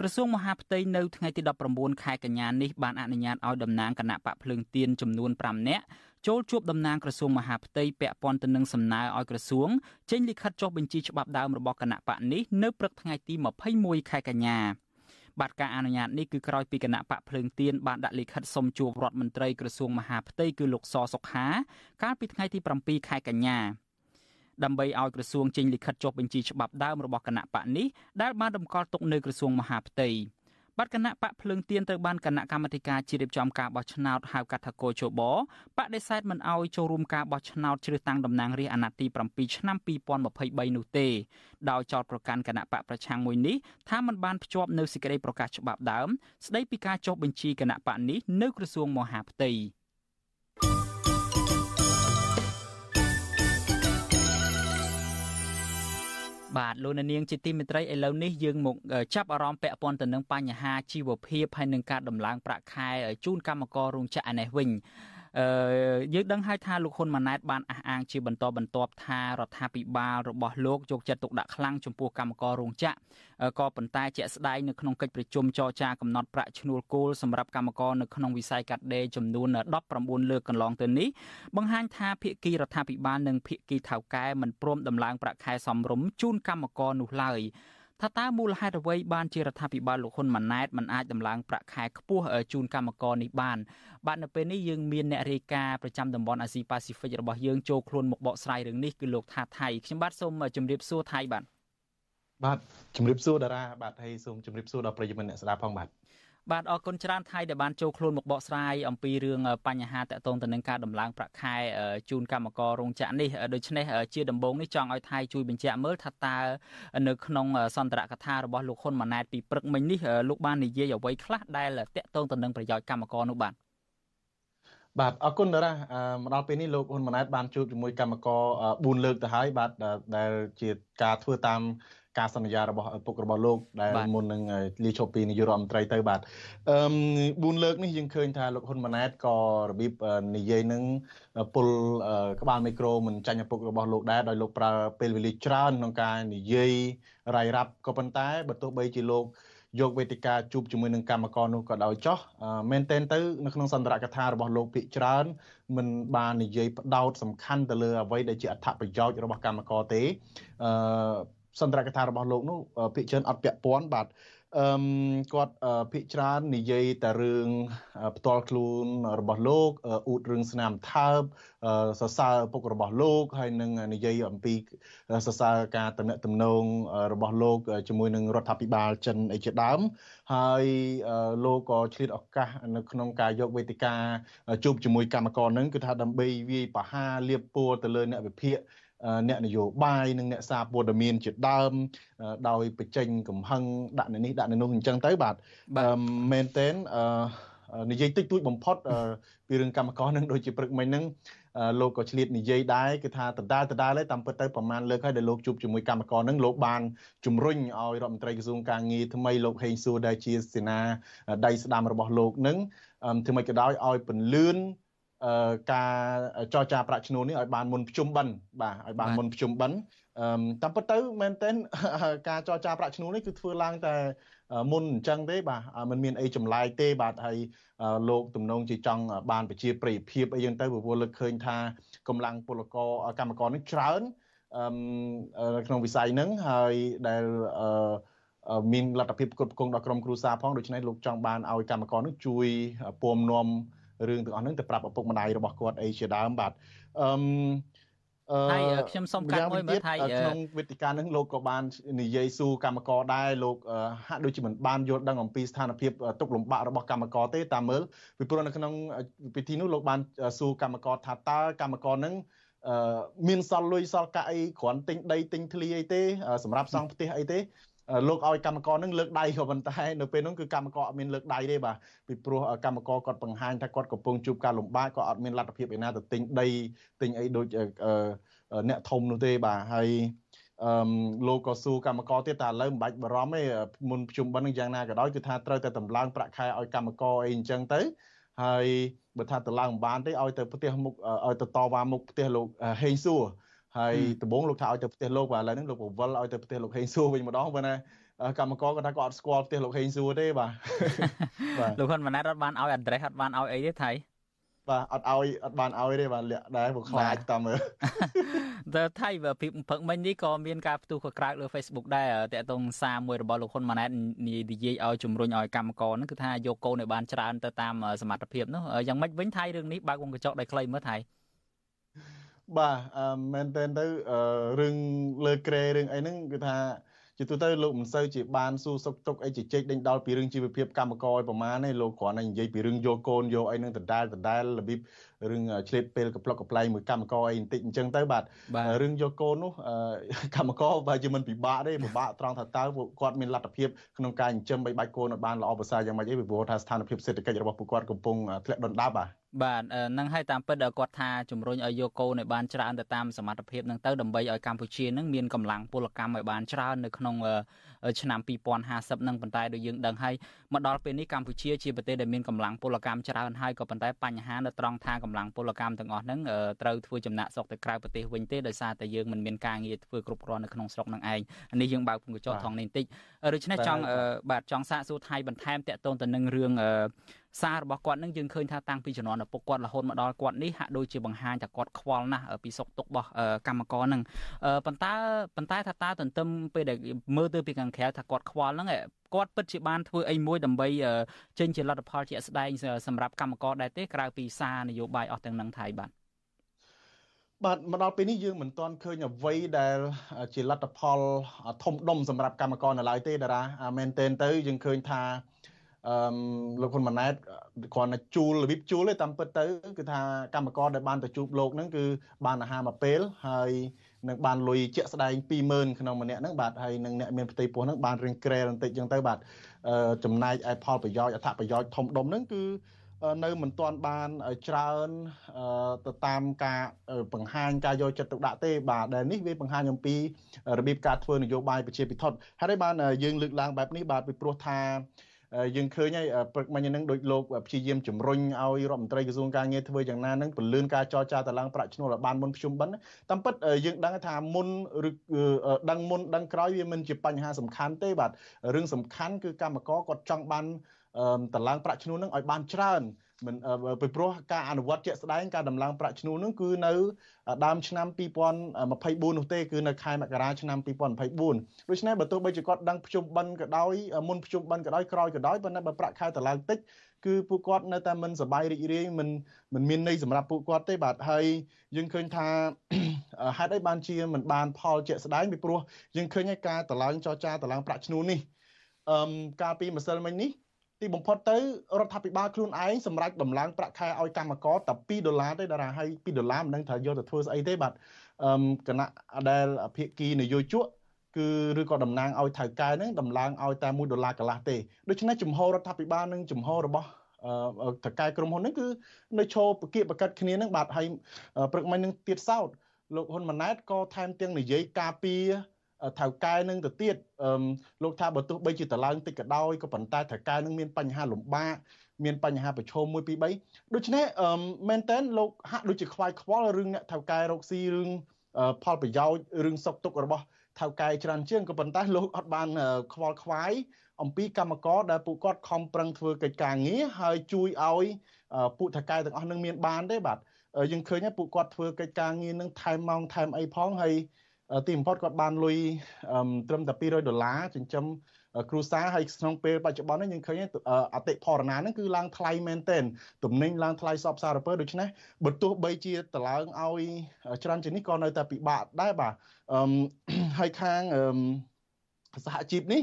ក្រសួងមហាផ្ទៃនៅថ្ងៃទី19ខែកញ្ញានេះបានអនុញ្ញាតឲ្យតំណាងគណៈបកភ្លើងទៀនចំនួន5នាក់ចូលជួបតំណាងក្រសួងមហាផ្ទៃពាក់ព័ន្ធទៅនឹងសំណើឲ្យក្រសួងចេញលិខិតចុះបញ្ជីច្បាប់ដើមរបស់គណៈបកនេះនៅព្រឹកថ្ងៃទី21ខែកញ្ញាបាទការអនុញ្ញាតនេះគឺក្រោយពីគណៈបកភ្លើងទៀនបានដាក់លិខិតសុំជួបរដ្ឋមន្ត្រីក្រសួងមហាផ្ទៃគឺលោកសសុខាកាលពីថ្ងៃទី7ខែកញ្ញា ដើម្បីឲ្យក្រសួងចេញលិខិតចុះបញ្ជីច្បាប់ដើមរបស់គណៈបកនេះដែលបានតម្កល់ទុកនៅក្រសួងមហាផ្ទៃបាត់គណៈបកភ្លើងទៀនត្រូវបានគណៈកម្មាធិការជាតិរៀបចំការបោះឆ្នោតហៅកាត់ថាកោជបបដិសេធមិនអោយចូលរួមការបោះឆ្នោតជ្រើសតាំងតំណាងរាស្ត្រអាណត្តិទី7ឆ្នាំ2023នោះទេដោយចោទប្រកាន់គណៈបកប្រឆាំងមួយនេះថាมันបានភ្ជាប់នៅសេចក្តីប្រកាសច្បាប់ដើមស្តីពីការចុះបញ្ជីគណៈបកនេះនៅក្រសួងមហាផ្ទៃ បាទលោកនាងជាទីមេត្រីឥឡូវនេះយើងមកចាប់អារម្មណ៍ពាក់ព័ន្ធទៅនឹងបញ្ហាជីវភាពហើយនឹងការដំឡើងប្រាក់ខែជូនកម្មកររោងចក្រឯនេះវិញអឺ យើងដឹងហើយថាលោកហ៊ុនម៉ាណែតបានអះអាងជាបន្តបន្ទាប់ថារដ្ឋាភិបាលរបស់លោកយកចិត្តទុកដាក់ខ្លាំងចំពោះកម្មកររោងចក្រក៏ប៉ុន្តែជាក់ស្ដែងនៅក្នុងកិច្ចប្រជុំចរចាកំណត់ប្រាក់ឈ្នួលគោលសម្រាប់កម្មករនៅក្នុងវិស័យកាត់ដេរចំនួន19លើកកន្លងទៅនេះបង្ហាញថាភាគីរដ្ឋាភិបាលនិងភាគីថៅកែមិនព្រមដំឡើងប្រាក់ខែសមរម្យជូនកម្មករនោះឡើយ ថាតើមូលហេតុអ្វីបានជារដ្ឋាភិបាលលោកហ៊ុនម៉ាណែតមិនអាចដំឡើងប្រាក់ខែខ្ពស់ជូនកម្មករនេះបានបាទនៅពេលនេះយើងមានអ្នករាយការណ៍ប្រចាំតំបន់អាស៊ីប៉ាស៊ីហ្វិករបស់យើងចូលខ្លួនមកបកស្រាយរឿងនេះគឺលោកថាថៃខ្ញុំបាទសូមជម្រាបសួរថៃបាទបាទជម្រាបសួរតារាបាទហើយសូមជម្រាបសួរដល់ប្រិយមិត្តអ្នកស្ដាប់ផងបាទ បាទអរគុណច្រើនថៃដែលបានចូលខ្លួនមកបកស្រាយអំពីរឿងបញ្ហាតកតងទៅនឹងការដំឡើងប្រាក់ខែជូនកម្មកររោងចក្រនេះដូច្នេះជាដំបូងនេះចង់ឲ្យថៃជួយបញ្ជាក់មើលថាតើនៅក្នុងសន្ទរកថារបស់លោកហ៊ុនម៉ាណែតពីព្រឹកមិញនេះលោកបាននិយាយអ្វីខ្លះដែលតកតងទៅនឹងប្រយោជន៍កម្មករនោះបាទបាទអរគុណតារាមកដល់ពេលនេះលោកហ៊ុនម៉ាណែតបានជួបជាមួយកម្មករ4លើកទៅហើយបាទដែលជាការធ្វើតាម ការសន្យារបស់ឪពុករបស់លោកដែលមុននឹងលាឈប់ពីនាយករដ្ឋមន្ត្រីទៅបាទអឺ4លើកនេះយើងឃើញថាលោកហ៊ុនម៉ាណែតក៏របៀបនិយាយនឹងពុលក្បាលមីក្រូមិនចាញ់ឪពុករបស់លោកដែរដោយលោកប្រើពេលវេលាច្រើនក្នុងការនិយាយរាយរាប់ក៏ប៉ុន្តែបើទោះបីជាលោកយកវេទិកាជួបជាមួយនឹងកម្មករនោះក៏ដោយចោះមែនតែនទៅនៅក្នុងសន្ទរកថារបស់លោកភិកច្រើនមិនបាននិយាយផ្ដោតសំខាន់ទៅលើអ្វីដែលជាអត្ថប្រយោជន៍របស់កម្មករទេអឺ សន្ទរកថារបស់លោកនោះភិកច្រើនអត់ពាក់ព័ន្ធបាទអឺគាត់ភិកច្រើននិយាយតែរឿងផ្ទាល់ខ្លួនរបស់លោកអ៊ូតរឿងស្នាមថើបសរសើរពុករបស់លោកហើយនឹងនិយាយអំពីសរសើរការតំណែងតំណងរបស់លោកជាមួយនឹងរដ្ឋាភិបាលចិនអីជាដើមហើយលោកក៏ឆ្លៀតឱកាសនៅក្នុងការយកវេទិកាជួបជាមួយកម្មករនឹងគឺថាដើម្បីវាយបហាលៀបពួរទៅលើអ្នកវិភាគ អ្នកនយោបាយនិងអ្នកសារព័ត៌មានជាដើម ដោយបញ្ចេញកំហឹងដាក់នៅនេះដាក់នៅនោះអញ្ចឹងទៅបាទមែនតែននិយាយតិចតួចបំផុតពីរឿងកម្មករនឹងដូចជាព្រឹកមិញហ្នឹងលោកក៏ឆ្លៀតនិយាយដែរគឺថាដដែលដដែលតាមពិតទៅប្រហែលលើកហើយដែលលោកជួបជាមួយកម្មករនឹងលោកបានជំរុញឲ្យរដ្ឋមន្ត្រីក្រសួងការងារថ្មីលោកហេងសួរដែលជាសេនាដៃស្ដាំរបស់លោកនឹងធ្វើម៉េចក៏ដោយឲ្យពន្លឿន ការចរចាប្រាក់ឈ្នួលនេះឲ្យបានមុនភ្ជុំបិណ្ឌបាទឲ្យបានមុនភ្ជុំបិណ្ឌអឺតាមពិតទៅមែនទែនការចរចាប្រាក់ឈ្នួលនេះគឺធ្វើឡើងតែមុនអញ្ចឹងទេបាទมันមានអីចម្លែកទេបាទហើយលោកទំនងជាចង់បានប្រជាប្រិយភាពអីចឹងទៅព្រោះលើកឃើញថាកម្លាំងពលករកម្មករនេះច្រើនអឺក្នុងវិស័យហ្នឹងហើយដែលអឺមានលទ្ធភាពគ្រប់គ្រងដល់ក្រុមគ្រួសារផងដូច្នេះលោកចង់បានឲ្យកម្មករនេះជួយពំនាំ រឿងទាំងអស់ហ្នឹងទៅប្រាប់ឪពុកម្ដាយរបស់គាត់អីជាដើមបាទអឺអឺហើយខ្ញុំសូមកាត់មួយមើលថៃក្នុងវេទិកានឹងលោកក៏បាននិយាយសួរកម្មករដែរលោកហាក់ដូចជាមិនបានយល់ដឹងអំពីស្ថានភាពទុកលំបាករបស់កម្មករទេតាមមើលពីព្រោះនៅក្នុងពិធីនោះលោកបានសួរកម្មករថាតើកម្មករនឹងអឺមានសល់លុយសល់កាក់អីគ្រាន់ទិញដីទិញធ្លីអីទេសម្រាប់សង់ផ្ទះអីទេ លោកឲ្យកម្មករនឹងលើកដៃក៏ប៉ុន្តែនៅពេលនោះគឺកម្មករអត់មានលើកដៃទេបាទពីព្រោះកម្មករគាត់បង្ហាញថាគាត់កំពុងជួបការលំបាកគាត់អត់មានលទ្ធភាពឯណាទៅទិញដីទិញអីដូចអ្នកធំនោះទេបាទហើយអឺលោកក៏សួរកម្មករទៀតតែឥឡូវមិនបាច់បារម្ភទេមុនប្រជុំបិណ្ឌនឹងយ៉ាងណាក៏ដោយគឺថាត្រូវតែតម្លើងប្រាក់ខែឲ្យកម្មករអីអញ្ចឹងទៅហើយបើថាតម្លើងមិនបានទេឲ្យទៅផ្ទះមុខឲ្យទៅតវ៉ាមុខផ្ទះលោកហេងសួរ ហើយដំបូងលោកថាឲ្យទៅផ្ទះលោកបាទឥឡូវហ្នឹងលោកពវលឲ្យទៅផ្ទះលោកហេងសួរវិញម្ដងប៉ុន្តែកម្មករគាត់ថាគាត់អត់ស្គាល់ផ្ទះលោកហេងសួរទេបាទបាទលោកហ៊ុនម៉ាណែតអត់បានឲ្យ address អត់បានឲ្យអីទេថៃបាទអត់ឲ្យអត់បានឲ្យទេបាទលាក់ដែរព្រោះខ្លាចតាមមើលតែថៃវាពីព្រឹកមិញនេះក៏មានការផ្ទុះកក្រើកលើ Facebook ដែរតាក់ទងសារមួយរបស់លោកហ៊ុនម៉ាណែតនិយាយឲ្យជំរុញឲ្យកម្មករហ្នឹងគឺថាយកកូនឲ្យបានច្រើនទៅតាមសមត្ថភាពនោះយ៉ាងម៉េចវិញថៃរឿងនេះបើកវងកញ្ចក់ដោយខ្លីមើលថៃ បាទមែនតើទៅរឿងលើក្រែរឿងអីហ្នឹងគឺថាជាទូទៅលោកមិនសូវជាបានសួរសុខទុក្ខអីជជែកដេញដោលពីរឿងជីវភាពកម្មករប្រមាណទេលោកគ្រាន់តែនិយាយពីរឿងយកកូនយកអីនឹងដដែលដដែលរបៀបរឿងឆ្លៀតពេលកប្លុកកប្លែងមួយកម្មករអីបន្តិចអញ្ចឹងទៅបាទរឿងយកកូននោះកម្មករបើជាមិនពិបាកទេពិបាកត្រង់ថាតើពួកគាត់មានលទ្ធភាពក្នុងការចិញ្ចឹមបីបាច់កូនឲ្យបានល្អប្រសើរយ៉ាងម៉េចអីពីព្រោះថាស្ថានភាពសេដ្ឋកិច្ចរបស់ពួកគាត់កំពុងធ្លាក់ដុនដាបបាទ បាទនឹងឲ្យតាមពិតគាត់ថាជំរុញឲ្យយកកូនឲ្យបានច្រើនទៅតាមសមត្ថភាពនឹងទៅដើម្បីឲ្យកម្ពុជានឹងមានកម្លាំងពលកម្មឲ្យបានច្រើននៅក្នុងឆ្នាំ2050នឹងប៉ុន្តែដូចយើងដឹងហើយមកដល់ពេលនេះកម្ពុជាជាប្រទេសដែលមានកម្លាំងពលកម្មច្រើនហើយក៏ប៉ុន្តែបញ្ហានៅត្រង់ថាកម្លាំងពលកម្មទាំងអស់ហ្នឹងត្រូវធ្វើចំណាក់ស្រុកទៅក្រៅប្រទេសវិញទេដោយសារតែយើងមិនមានការងារធ្វើគ្រប់គ្រាន់នៅក្នុងស្រុកនឹងឯងនេះយើងបើកពង្កចថងនេះបន្តិចដូច្នេះចង់បាទចង់សាកសួរថៃបន្ថែមតកតូនទៅនឹងរឿង សាររបស់គាត់នឹងយើងឃើញថាតាំងពីជំនាន់ឪពុកគាត់រហូតមកដល់គាត់នេះហាក់ដូចជាបង្ហាញថាគាត់ខ្វល់ណាស់ពីសុខទុក្ខរបស់កម្មករនឹងប៉ុន្តែប៉ុន្តែថាតើទន្ទឹមពេលដែលមើលទៅពីខាងក្រៅថាគាត់ខ្វល់ហ្នឹងគាត់ពិតជាបានធ្វើអីមួយដើម្បីចេញជាលទ្ធផលជាក់ស្ដែងសម្រាប់កម្មករដែរទេក្រៅពីសារនយោបាយអស់ទាំងនឹងថៃបាទបាទមកដល់ពេលនេះយើងមិនទាន់ឃើញអ្វីដែលជាលទ្ធផលធំដុំសម្រាប់កម្មករនៅឡើយទេតារាមែនទែនទៅយើងឃើញថា អឺលោកហ៊ុនម៉ាណែតគ្រាន់តែជួលរបៀបជួលទេតាមពិតទៅគឺថាកម្មករដែលបានទៅជួបលោកហ្នឹងគឺបានអាហារមួយពេលហើយនឹងបានលុយជាក់ស្ដែង20000ក្នុងម្នាក់ហ្នឹងបាទហើយនឹងអ្នកមានផ្ទៃពោះហ្នឹងបានរៀងក្រែបន្តិចចឹងទៅបាទចំណែកឯផលប្រយោជន៍អត្ថប្រយោជន៍ធំដុំហ្នឹងគឺនៅមិនទាន់បានច្រើនទៅតាមការបង្ហាញការយកចិត្តទុកដាក់ទេបាទដែលនេះវាបង្ហាញអំពីរបៀបការធ្វើនយោបាយប្រជាពិធហើយបានយើងលើកឡើងបែបនេះបាទពីព្រោះថា យើងឃើញហើយព្រឹកមិញហ្នឹងដូចលោកព្យាយាមជំរុញឲ្យរដ្ឋមន្ត្រីក្រសួងការងារធ្វើយ៉ាងណាហ្នឹងពលឿនការចរចាតឡើងប្រាក់ឈ្នួលឲ្យបានមុនប្រជុំបិណ្ឌតាមពិតយើងដឹងថាមុនឬដឹងមុនដឹងក្រោយវាមិនជាបញ្ហាសំខាន់ទេបាទរឿងសំខាន់គឺកម្មករគាត់ចង់បានតឡើងប្រាក់ឈ្នួលហ្នឹងឲ្យបានច្រើន មិនពីព្រោះការអនុវត្តជាក់ស្ដែងការដំឡើងប្រាក់ឈ្នួលនោះគឺនៅដើមឆ្នាំ2024នោះទេគឺនៅខែមករាឆ្នាំ2024ដូច្នេះបើទោះបីជាគាត់ដឹងភ្ជុំបិណ្ឌក៏ដោយមុនភ្ជុំបិណ្ឌក៏ដោយក្រោយក៏ដោយប៉ុន្តែបើប្រាក់ខែតម្លើងតិចគឺពួកគាត់នៅតែមិនសប្បាយរីករាយមិនមិនមានន័យសម្រាប់ពួកគាត់ទេបាទហើយយើងឃើញថាហេតុអីបានជាមិនបានផលជាក់ស្ដែងពីព្រោះយើងឃើញឲ្យការតម្លើងចរចាតម្លើងប្រាក់ឈ្នួលនេះអឺកាលពីម្សិលមិញនេះ ទីបំផុតទៅរដ្ឋាភិបាលខ្លួនឯងសម្រាប់ដំឡើងប្រាក់ខែឲ្យកម្មករតែ2ដុល្លារទេតារាហើយ2ដុល្លារមិនដឹងថាយកទៅធ្វើស្អីទេបាទអឺគណៈដែលភាគីនយោជកគឺឬក៏តំណាងឲ្យថៅកែហ្នឹងដំឡើងឲ្យតែ1ដុល្លារកន្លះទេដូច្នេះជំហររដ្ឋាភិបាលនិងជំហររបស់ថៅកែក្រុមហ៊ុនហ្នឹងគឺនៅឈរប្រកៀកប្រកិតគ្នាហ្នឹងបាទហើយព្រឹកមិញនឹងទៀតសោតលោកហ៊ុនម៉ាណែតក៏ថែមទាំងនិយាយការពី ថៅកែនឹងទៅទៀតលោកថាបើទោះបីជាតឡើងតិចក៏ដោយក៏ប៉ុន្តែថៅកែនឹងមានបញ្ហាលំបាកមានបញ្ហាប្រឈម1 2 3ដូច្នេះមែនតើលោកហាក់ដូចជាខ្វាយខ្វល់រឿងអ្នកថៅកែរកស៊ីរឿងផលប្រយោជន៍រឿងសុខទុក្ខរបស់ថៅកែច្រើនជាងក៏ប៉ុន្តែលោកអត់បានខ្វល់ខ្វាយអំពីកម្មករដែលពួកគាត់ខំប្រឹងធ្វើកិច្ចការងារហើយជួយឲ្យពួកថៅកែទាំងអស់នឹងមានបានទេបាទយើងឃើញថាពួកគាត់ធ្វើកិច្ចការងារនឹងថែមម៉ោងថែមអីផងហើយ ទីបំផុតគាត់បានលុយត្រឹមតែ200ដុល្លារចិញ្ចឹមគ្រួសារហើយក្នុងពេលបច្ចុប្បន្ននេះយើងឃើញអតិផរណាហ្នឹងគឺឡើងថ្លៃមែនទែនទំនិញឡើងថ្លៃសពសារពើដូច្នេះបើទោះបីជាតឡើងឲ្យច្រើនជាងនេះក៏នៅតែពិបាកដែរបាទហើយខាងសហជីពនេះ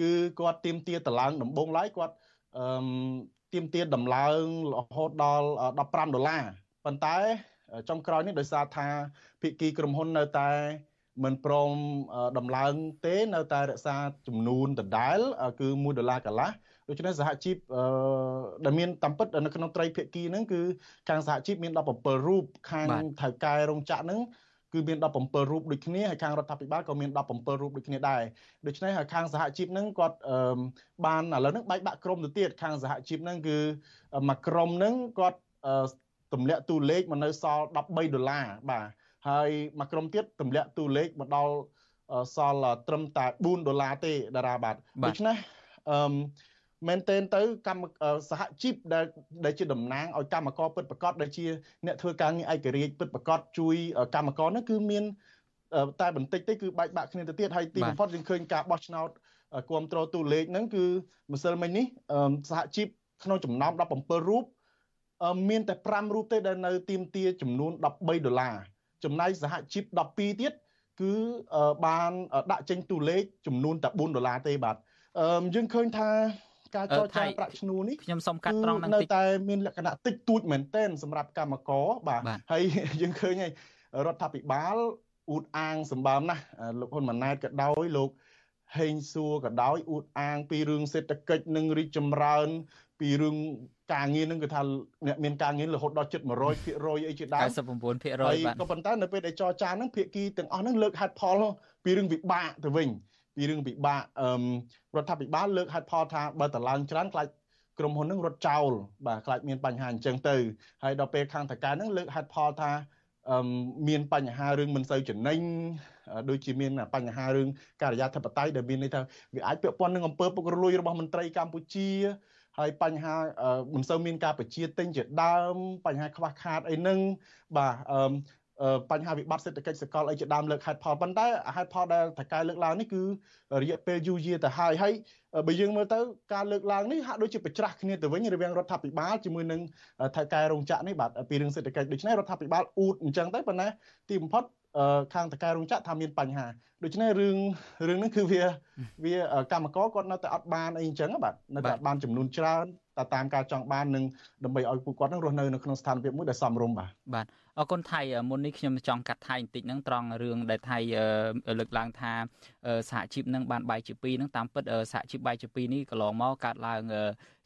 គឺគាត់ទៀមទាតឡើងដំបងឡើយគាត់ទៀមទាដំឡើងរហូតដល់15ដុល្លារប៉ុន្តែចំក្រោយនេះដោយសារថាភិគីក្រុមហ៊ុននៅតែ មិនព្រមដំឡើងទេនៅតែរក្សាចំនួនដដែលគឺ1ដុល្លារកន្លះដូច្នេះសហជីពដែលមានតាមពិតនៅក្នុងត្រីភាគីហ្នឹងគឺខាងសហជីពមាន17រូបខាងថៅកែរោងចក្រហ្នឹងគឺមាន17រូបដូចគ្នាហើយខាងរដ្ឋាភិបាលក៏មាន17រូបដូចគ្នាដែរដូច្នេះហើយខាងសហជីពហ្នឹងគាត់បានឥឡូវហ្នឹងបែកបាក់ក្រុមទៅទៀតខាងសហជីពហ្នឹងគឺមួយក្រុមហ្នឹងគាត់ទម្លាក់តួលេខមកនៅសល់13ដុល្លារបាទ ហើយមួយក្រុមទៀតទម្លាក់តួលេខមកដល់សល់ត្រឹមតែ4ដុល្លារទេតារាបាទដូច្នេះអឺមែនទែនទៅកម្មសហជីពដែលដែលជាតំណាងឲ្យកម្មករពិតប្រកបដែលជាអ្នកធ្វើការងារឯករាជ្យពិតប្រកបជួយកម្មករនោះគឺមានតែបន្តិចទេគឺបែកបាក់គ្នាទៅទៀតហើយទីបំផុតយើងឃើញការបោះឆ្នោតគ្រប់គ្រងតួលេខហ្នឹងគឺម្សិលមិញនេះសហជីពក្នុងចំណោម17រូបមានតែ5រូបទេដែលនៅទីមទាចំនួន13ដុល្លារ ចំណែកសហជីព12ទៀតគឺបានដាក់ចេញតួលេខចំនួនតែ4ដុល្លារទេបាទយើងឃើញថាការចរចាប្រាក់ឈ្នួលនេះខ្ញុំសូមកាត់ត្រង់នឹងតិចនៅតែមានលក្ខណៈតិចតួចមែនទែនសម្រាប់កម្មករបាទហើយយើងឃើញហើយរដ្ឋាភិបាលអ៊ូតអាងសម្បើមណាស់លោកហ៊ុនម៉ាណែតក៏ដោយលោកហេងសួរក៏ដោយអ៊ូតអាងពីរឿងសេដ្ឋកិច្ចនិងរីកចម្រើនពីរឿងការងារនឹងគឺថាអ្នកមានការងាររហូតដល់ជិត100%អីជាដើម99%បាទក៏ប៉ុន្តែនៅពេលដែលចរចាហ្នឹងភាគីទាំងអស់ហ្នឹងលើកហេតុផលពីរឿងវិបាកទៅវិញពីរឿងពិបាកអឺរដ្ឋាភិបាលលើកហេតុផលថាបើតឡើងច្រើនខ្លាចក្រុមហ៊ុននឹងរត់ចោលបាទខ្លាចមានបញ្ហាអញ្ចឹងទៅហើយដល់ពេលខាងតកែនឹងលើកហេតុផលថាអឺមានបញ្ហារឿងមិនសូវចំណេញដូចជាមានបញ្ហារឿងការិយាធិបតេយ្យដែលមានន័យថាវាអាចពាក់ព័ន្ធនឹងអំពើពុករលួយរបស់មន្ត្រីកម្ពុជា ហើយបញ្ហាមិនសូវមានការប្រជាទិញជាដើម បញ្ហាខ្វះខាតអីហ្នឹងបាទអឺបញ្ហាវិបត្តិសេដ្ឋកិច្ចសកលអីជាដើមលើកហេតុផលប៉ុន្តែហេតុផលដែលតកែលើកឡើងនេះគឺរយៈពេលយូរយារទៅហើយហើយបើយើងមើលទៅការលើកឡើងនេះហាក់ដូចជាប្រច្រាស់គ្នាទៅវិញរវាងរដ្ឋាភិបាលជាមួយនឹងថៅកែរោងចក្រនេះបាទពីរឿងសេដ្ឋកិច្ចដូច្នេះរដ្ឋាភិបាលអ៊ូតអញ្ចឹងទៅប៉ុន្តែទីបំផុត ខាងតកែរោងចក្រថាមានបញ្ហាដូច្នេះរឿងរឿងនេះគឺវាវាកម្មករគាត់នៅតែអត់បានអីអញ្ចឹងបាទនៅតែបានចំនួនច្រើនតែតាមការចង់បាននឹងដើម្បីឲ្យពួកគាត់នឹងរស់នៅនៅក្នុងស្ថានភាពមួយដែលសមរម្យបាទបាទអរគុណថៃមុននេះខ្ញុំចង់កាត់ថៃបន្តិចហ្នឹងត្រង់រឿងដែលថៃលើកឡើងថាសហជីពនឹងបានបាយជាពីរហ្នឹងតាមពិតសហជីពបាយជាពីរនេះកន្លងមកកើតឡើង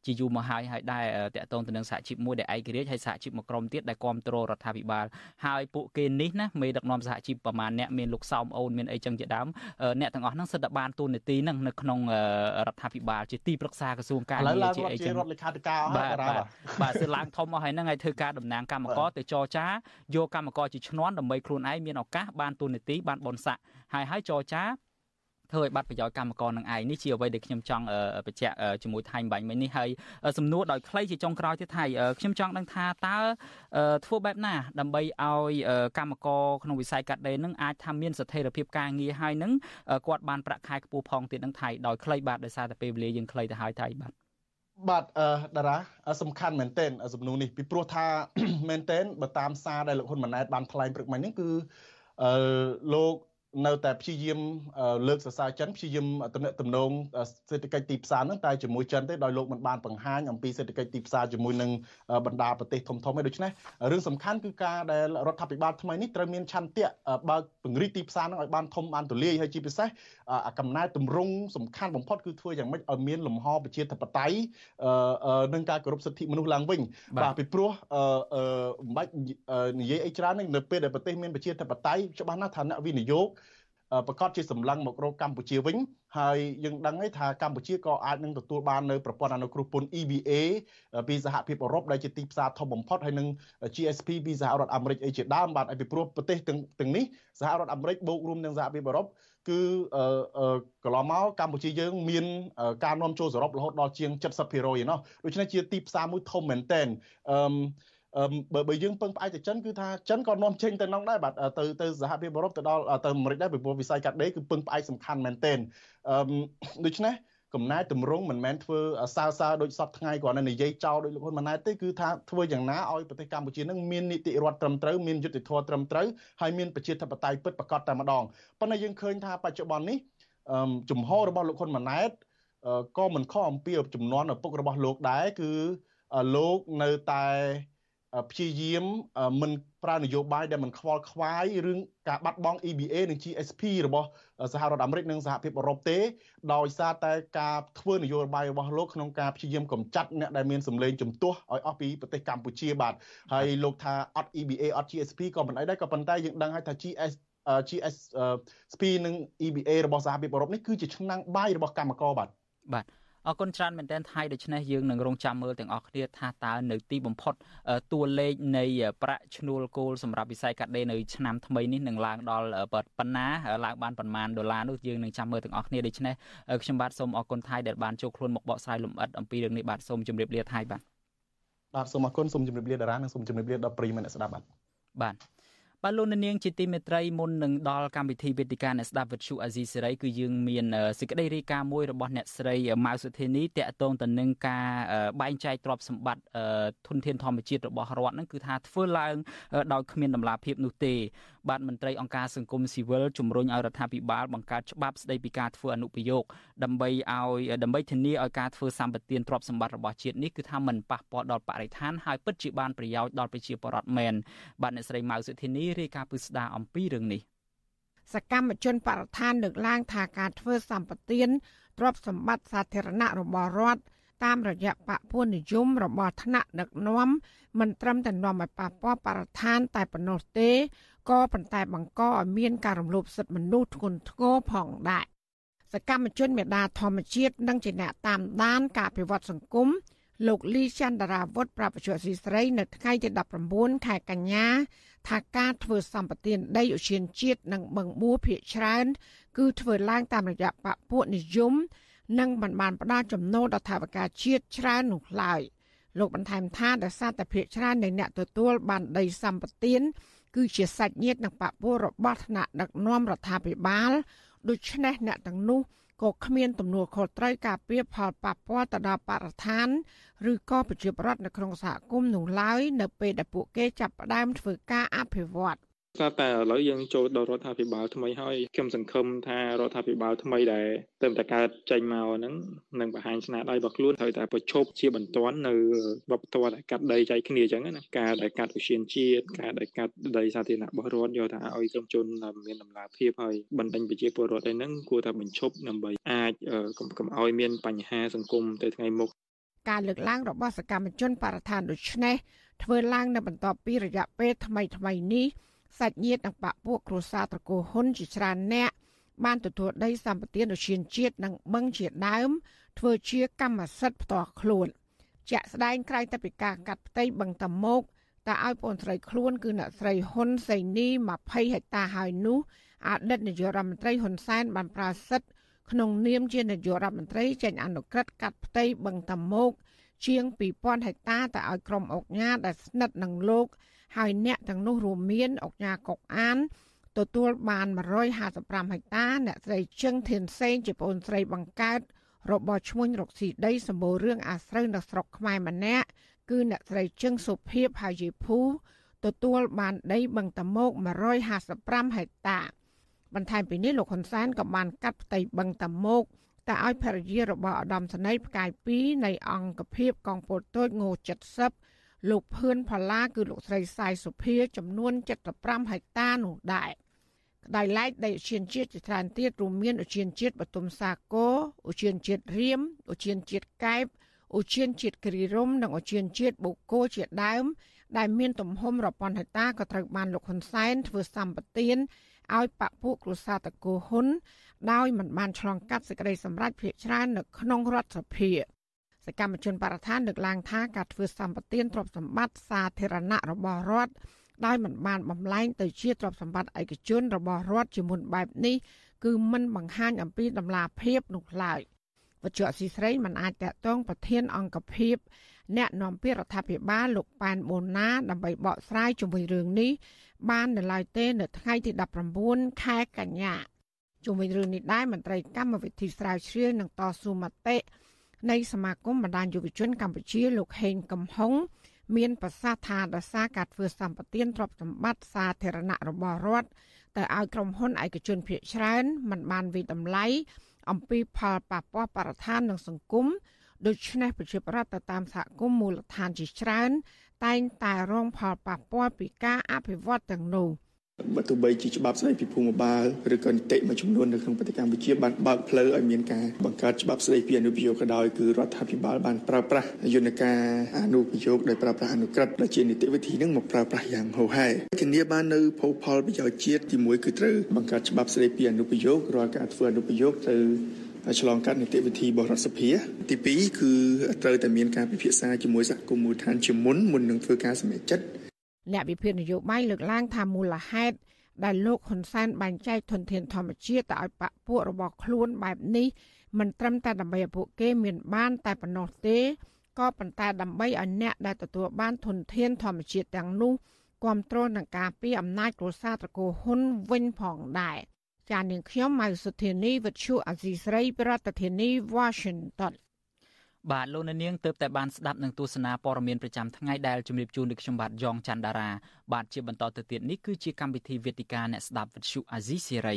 ជាយូរមកហើយហើយដែរតកតងទៅនឹងសហជីពមួយដែលឯករាជ្យហើយសហជីពមួយក្រុមទៀតដែលគ្រប់គ្រងរដ្ឋាភិបាលហើយពួកគេនេះណាមេដឹកនាំសហជីពប្រមាណអ្នកមានលោកសោមអូនមានអីចឹងជាដើមអ្នកទាំងអស់ហ្នឹងសិតតែបានទូនាទីហ្នឹងនៅក្នុងរដ្ឋាភិបាលជាទីប្រឹក្សាក្រសួងការងារជាអីចឹងរដ្ឋលេខាធិការបាទបាទសិឡើងធំមកហើយហ្នឹងឲ្យធ្វើការតំណាងកម្មករទៅចរចាយកកម្មករជាឈ្នន់ដើម្បីខ្លួនឯងមានឱកាសបានទូនាទីបានបនស័កហើយហើយចរចា ធ្វើឲ្យបាត់ប្រយោជន៍កម្មករនឹងឯងនេះជាអ្វីដែលខ្ញុំចង់បញ្ជាក់ជាមួយថៃបាញ់មិញនេះហើយសំណួរដោយខ្លីជាចុងក្រោយទៀតថៃខ្ញុំចង់ដឹងថាតើធ្វើបែបណា ដើម្បីឲ្យកម្មករក្នុងវិស័យកាត់ដេរនឹងអាចថាមានស្ថិរភាពការងារហើយនឹងគាត់បានប្រាក់ខែខ្ពស់ផងទៀតនឹងថៃដោយខ្លីបាទដោយសារតែពេលវេលាយើងខ្លីទៅហើយថៃបាទបាទអឺតារាសំខាន់មែនទែនសំណួរនេះពីព្រោះថាមែនទែនបើតាមសារដែលលោកហ៊ុនម៉ាណែតបានថ្លែងព្រឹកមិញនេះគឺអឺលោក នៅតែព្យាយាមលើកសរសើរចិនព្យាយាមតំណែងតំណងសេដ្ឋកិច្ចទីផ្សារហ្នឹងតែជាមួយចិនទេដោយលោកមិនបានបង្ហាញអំពីសេដ្ឋកិច្ចទីផ្សារជាមួយនឹងបណ្ដាប្រទេសធំធំឯដូច្នេះរឿងសំខាន់គឺការដែលរដ្ឋាភិបាលថ្មីនេះត្រូវមានឆន្ទៈបើកពង្រីកទីផ្សារហ្នឹងឲ្យបានធំបានទូលាយហើយជាពិសេសកំណែទម្រង់សំខាន់បំផុតគឺធ្វើយ៉ាងម៉េចឲ្យមានលំហប្រជាធិបតេយ្យនិងការគោរពសិទ្ធិមនុស្សឡើងវិញបាទពីព្រោះមិនបាច់និយាយអីច្រើននៅពេលដែលប្រទេសមានប្រជាធិបតេយ្យច្បាស់ណាស់ថាអ្នកវិនិយោគ ប្រកាសជាសម្លឹងមករកកម្ពុជាវិញហើយយើងដឹងហើយថាកម្ពុជាក៏អាចនឹងទទួលបាននៅប្រព័ន្ធអនុគ្រោះពន្ធ EVA ពីសហភាពអឺរ៉ុបដែលជាទីផ្សារធំបំផុតហើយនឹង GSP ពីសហរដ្ឋអាមេរិកអីជាដើមបាទហើយពីព្រោះប្រទេសទាំងទាំងនេះសហរដ្ឋអាមេរិកបូករួមនឹងសហភាពអឺរ៉ុបគឺកន្លងមកកម្ពុជាយើងមានការនាំចូលសរុបរហូតដល់ជាង70%ឯណោះដូច្នេះជាទីផ្សារមួយធំមែនតែនអឺ បើបើយើងពឹងផ្អែកទៅចិនគឺថាចិនក៏នាំចេញទៅក្នុងដែរបាទទៅទៅសហភាពអឺរ៉ុបទៅដល់ទៅអាមេរិកដែរពីព្រោះវិស័យកាត់ដេរគឺពឹងផ្អែកសំខាន់មែនទែនអឺដូច្នេះកំណែតម្រង់មិនមែនធ្វើសើសើដូចសពថ្ងៃគ្រាន់តែនិយាយចោលដូចលោកហ៊ុនម៉ាណែតទេគឺថាធ្វើយ៉ាងណាឲ្យប្រទេសកម្ពុជានឹងមាននីតិរដ្ឋត្រឹមត្រូវមានយុត្តិធម៌ត្រឹមត្រូវហើយមានប្រជាធិបតេយ្យពិតប្រាកដតែម្ដងប៉ុន្តែយើងឃើញថាបច្ចុប្បន្ននេះជំហររបស់លោកហ៊ុនម៉ាណែតក៏មិនខុសអំពីចំនួនឪពុករបស់លោកដែរគឺលោកនៅតែ ព្យាយាមមិនប្រើនយោបាយដែលមិនខ្វល់ខ្វាយរឿងការបាត់បង់ EBA និង GSP របស់សហរដ្ឋអាមេរិកនិងសហភាពអឺរ៉ុបទេដោយសារតែការធ្វើនយោបាយរបស់លោកក្នុងការព្យាយាមកម្ចាត់អ្នកដែលមានសម្លេងជំទាស់ឲ្យអស់ពីប្រទេសកម្ពុជាបាទហើយលោកថាអត់ EBA អត់ GSP ក៏មិនអីដែរក៏ប៉ុន្តែយើងដឹងហើយថា GS GSP និង EBA របស់សហភាពអឺរ៉ុបនេះគឺជាឆ្នាំងបាយរបស់កម្មករបាទបាទ អរគុណច្រើនមែនទែនថៃដូច្នេះយើងនឹងរងចាំមើលទាំងអស់គ្នាថាតើនៅទីបំផុតតួលេខនៃប្រាក់ឈ្នួលគោលសម្រាប់វិស័យកាត់ដេរនៅឆ្នាំថ្មីនេះនឹងឡើងដល់ប៉ុណ្ណាឡើងបានប៉ុន្មានដុល្លារនោះយើងនឹងចាំមើលទាំងអស់គ្នាដូច្នេះខ្ញុំបាទសូមអរគុណថៃដែលបានចូលខ្លួនមកបកស្រាយលម្អិតអំពីរឿងនេះបាទសូមជម្រាបលាថៃបាទបាទសូមអរគុណសូមជម្រាបលាតារានិងសូមជម្រាបលាដល់ប្រិយមិត្តអ្នកស្ដាប់បាទបាទ បាទលោកនាងជាទីមេត្រីមុននឹងដល់កម្មវិធីវេទិកាអ្នកស្ដាប់វិទ្យុអាស៊ីសេរីគឺយើងមានសេចក្តីរាយការណ៍មួយរបស់អ្នកស្រីម៉ៅសុធានីតាក់ទងទៅនឹងការបែងចែកទ្រព្យសម្បត្តិធនធានធម្មជាតិរបស់រដ្ឋហ្នឹងគឺថាធ្វើឡើងដោយគ្មានដំណាភាពនោះទេ បាទមន្ត្រីអង្គការសង្គមស៊ីវិលជំរុញឲ្យរដ្ឋាភិបាលបង្កើតច្បាប់ស្តីពីការធ្វើអនុប្រយោគដើម្បីឲ្យដើម្បីធានាឲ្យការធ្វើសម្បត្តិទ្រព្យសម្បត្តិរបស់ជាតិនេះគឺថាមិនប៉ះពាល់ដល់បរិស្ថានហើយពិតជាបានប្រយោជន៍ដល់ប្រជាពលរដ្ឋមែនបាទអ្នកស្រីម៉ៅសុធានីរាយការណ៍ពិស្ដារអំពីរឿងនេះសកម្មជនបរិស្ថានលើកឡើងថាការធ្វើសម្បត្តិទ្រព្យសម្បត្តិសាធារណៈរបស់រដ្ឋតាមរយៈបពុនិយមរបស់ថ្នាក់ដឹកនាំមិនត្រឹមតែនាំឲ្យប៉ះពាល់បរិស្ថានតែប៉ុណ្ណោះទេ ក៏ប៉ុន្តែបង្កឲ្យមានការរំលោភសិទ្ធិមនុស្សធ្ងន់ធ្ងរផងដែរសកម្មជនមេដាធម្មជាតិនិងជាអ្នកតាមដានការពិវត្តសង្គមលោកលីចន្ទរាវុធប្រាប់ជាស៊ីស្រី នៅថ្ងៃទី19ខែកញ្ញាថាការធ្វើសម្បទានដីឧឈានជាតិនិងបឹងបួភៀកច្រើន គឺធ្វើឡើងតាមរយៈបពុនិយមនិងមិនបានផ្ដល់ចំណូលដល់ថវិកាជាតិច្រើននោះឡើយលោកបន្ថែមថាដោយសារតែភៀកច្រើននៃអ្នកទទួលបានដីសម្បទាន គឺជាសាច់ញាតិនិងបពុរបស់ថ្នាក់ដឹកនាំរដ្ឋាភិបាលដូច្នេះអ្នកទាំងនោះក៏គ្មានទំនួលខុសត្រូវការពារផលប៉ះពាល់ទៅដល់បរិស្ថានឬក៏ប្រជាប្រដ្ឋនៅក្នុងសហគមន៍នោះឡើយនៅពេលដែលពួកគេចាប់ផ្ដើមធ្វើការអភិវឌ្ឍ ស្រាប់តែឥឡូវយើងចូលដល់រដ្ឋាភិបាលថ្មីហើយខ្ញុំសង្ឃឹមថារដ្ឋាភិបាលថ្មីដែលទៅតែកើតចេញមកហ្នឹងនឹងបង្ហាញស្នាដៃរបស់ខ្លួនហើយតែប្រឈប់ជាបន្ទាន់នៅវប្បធម៌ដែលកាត់ដីចែកគ្នាអញ្ចឹងណាការដែលកាត់ឧស្សាហជាតិការដែលកាត់ដីសាធារណៈរបស់រដ្ឋយកថាឲ្យក្រុមជនមានដំណាភាពហើយបណ្ដេញប្រជាពលរដ្ឋឯហ្នឹងគួរតែបញ្ឈប់ដើម្បីអាចកុំកុំឲ្យមានបញ្ហាសង្គមទៅថ្ងៃមុខការលើកឡើងរបស់សកម្មជនបរិស្ថានដូចនេះធ្វើឡើងនៅបន្ទាប់ពីរយៈពេលថ្មីថ្មីនេះ សាច់ញាតិនិងបពពួកគ្រួសារត្រកូលហ៊ុនជាច្រើនអ្នកបានទទួលដីសម្បត្តិនឈានជាតិនិងបឹងជាដើម ធ្វើជាកម្មសិទ្ធិផ្ទាល់ខ្លួនជាក់ស្ដែងក្រៅតែពីការកាត់ផ្ទៃបឹងតមោកតែឲ្យបងស្រីខ្លួនគឺអ្នកស្រីហ៊ុនសៃនី20ហិកតាហើយនោះអតីតនាយករដ្ឋមន្ត្រីហ៊ុនសែនបានប្រាសិទ្ធក្នុងនាមជានាយករដ្ឋមន្ត្រីចេញអនុក្រឹត្យកាត់ផ្ទៃបឹងតមោកជាង2000ហិកតាទៅឲ្យក្រុមអុកញ៉ាដែលស្និទ្ធនឹងលោក ហើយអ្នកទាំងនោះរួមមានអុកញ៉ាកុកអានទទួលបាន155ហិកតា អ្នកស្រីជឹងធានសេងជាប្អូនស្រីបង្កើតរបស់ឈ្មោះរកស៊ីដីសម្បូររឿងអាស្រូវនៅស្រុកខ្មែរម្នាក់គឺអ្នកស្រីជឹងសុភីបហើយយីភូទទួលបានដីបឹងតមោក155ហិកតា បន្ថែមពីនេះលោកហ៊ុនសែនក៏បានកាត់ផ្ទៃបឹងតមោកតែឲ្យភរិយារបស់ឧត្តមសេនីយ៍ផ្កាយ2នៃអង្គភាពកងពលតូចង70 លោកភឿនផល្លាគឺលោកស្រីសាយសុភា ចំនួន75ហិកតានោះដែរក្តៅឡែកដីឧឈានជាតិជាច្រើនទៀតរួមមានឧឈានជាតិបទុមសាគរឧឈានជាតិរៀមឧឈានជាតិកែបឧឈានជាតិគិរីរំនិងឧឈានជាតិបូកូជាដើម ដែលមានទំហំរាប់ពាន់ហិកតាក៏ត្រូវបានលោកហ៊ុនសែនធ្វើសម្បទានឲ្យបពុគ្រួសារតកូហ៊ុនដោយមិនបានឆ្លងកាត់សេចក្តីសម្រេចភាគច្រើននៅក្នុងរដ្ឋសភា សកម្មជនបរិស្ថានលើកឡើងថាការធ្វើសម្បទានទ្រព្យសម្បត្តិសាធារណៈរបស់រដ្ឋដោយមិនបានបំលែងទៅជាទ្រព្យសម្បត្តិឯកជនរបស់រដ្ឋជាមុនបែបនេះគឺមិនបង្ហាញអំពីដំណាភាពនោះឡើយវត្ថុអសីស្រីមិនអាចតកតងប្រធានអង្គភិបអ្នកនាំពាក្យរដ្ឋាភិបាលលោកប៉ែនបូណាដើម្បីបកស្រាយជុំវិញរឿងនេះបាននៅឡើយទេនៅថ្ងៃទី19ខែកញ្ញាជុំវិញរឿងនេះដែរមន្ត្រីកម្មវិធីស្រាវជ្រាវនឹងតស៊ូមតិ នៃសមាគមបណ្ដាញយុវជនកម្ពុជាលោកហេងកំហុងមានប្រសាសន៍ថាដោយសារការធ្វើសម្បទានទ្រព្យសម្បត្តិសាធារណៈរបស់រដ្ឋទៅឲ្យក្រុមហ៊ុនឯកជនភាគច្រើនมันបានវិតម្លៃអំពីផលប៉ះពាល់បរិស្ថាននិងសង្គមដូច្នេះប្រជាប្រដ្ឋទៅតាមសហគមន៍មូលដ្ឋានជាច្រើន តែងតែរងផលប៉ះពាល់ពីការអភិវឌ្ឍទាំងនោះ។ បើទោះបីជាច្បាប់ស្តីពីភូមិបាលឬក៏នីតិមួយចំនួននៅក្នុងប្រទេសកម្ពុជាបានបើកផ្លូវឲ្យមានការបង្កើតច្បាប់ស្តីពីអនុប្រយោគក៏ដោយគឺរដ្ឋាភិបាលបានប្រើប្រាស់យន្តការអនុប្រយោគដោយប្រើប្រាស់អនុក្រឹត្យដែលជានីតិវិធីនឹងមកប្រើប្រាស់យ៉ាងហូរហែធានាបាននៅភោផលប្រយោជន៍ជាតិទី1គឺត្រូវបង្កើតច្បាប់ស្តីពីអនុប្រយោគរាល់ការធ្វើអនុប្រយោគត្រូវឆ្លងកាត់នីតិវិធីបរដ្ឋសភាទី2គឺត្រូវតែមានការពិភាក្សាជាមួយសហគមន៍មូលដ្ឋានជាមុនមុននឹងធ្វើការសម្រេចចិត្ត អ្នកវិភាគនយោបាយលើកឡើងថាមូលហេតុដែលលោកហ៊ុនសែនបែងចែកធនធានធម្មជាតិទៅឲ្យបកពួករបស់ខ្លួនបែបនេះមិនត្រឹមតែដើម្បីឲ្យពួកគេមានបានតែប៉ុណ្ណោះទេក៏ប៉ុន្តែដើម្បីឲ្យអ្នកដែលទទួលបានធនធានធម្មជាតិទាំងនោះគ្រប់គ្រងនឹងការពីអំណាចគ្រួសារត្រកូលហ៊ុនវិញផងដែរចាននាងខ្ញុំម៉ៅសុធានីវិទ្យុអាស៊ីស្រីប្រធានាធិបតី Washington បាទលោកនាងទើបតែបានស្ដាប់នឹងទស្សនាព័ត៌មានប្រចាំថ្ងៃដែលជម្រាបជូនដល់ខ្ញុំបាទយ៉ងច័ន្ទដារាបាទជាបន្តទៅទៀតនេះគឺជាកម្មវិធីវេទិកាអ្នកស្ដាប់វិទ្យុអាស៊ីសេរី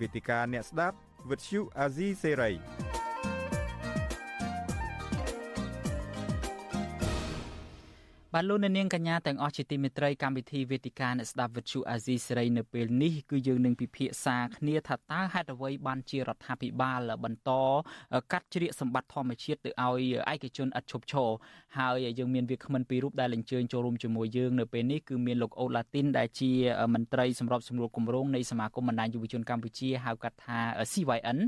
វេទិកាអ្នកស្ដាប់វិទ្យុអាស៊ីសេរី បាទលោកអ្នកនាងកញ្ញាទាំងអស់ជាទីមេត្រីកម្មវិធីវេទិកាអ្នកស្ដាប់វិទ្យុអាស៊ីសេរីនៅពេលនេះគឺយើងនឹងពិភាក្សាគ្នាថាតើហេតុអ្វីបានជារដ្ឋាភិបាលបន្តកាត់ជ្រៀកសម្បត្តិធម្មជាតិទៅឲ្យឯកជនឥតឈប់ឈរហើយយើងមានវាគ្មិនពីររូបដែលអញ្ជើញចូលរួមជាមួយយើងនៅពេលនេះគឺមានលោកអូឡាទីនដែលជាមន្ត្រីសម្របសម្រួលគម្រោងនៃសមាគមបណ្ដាញយុវជនកម្ពុជាហៅកាត់ថា CYN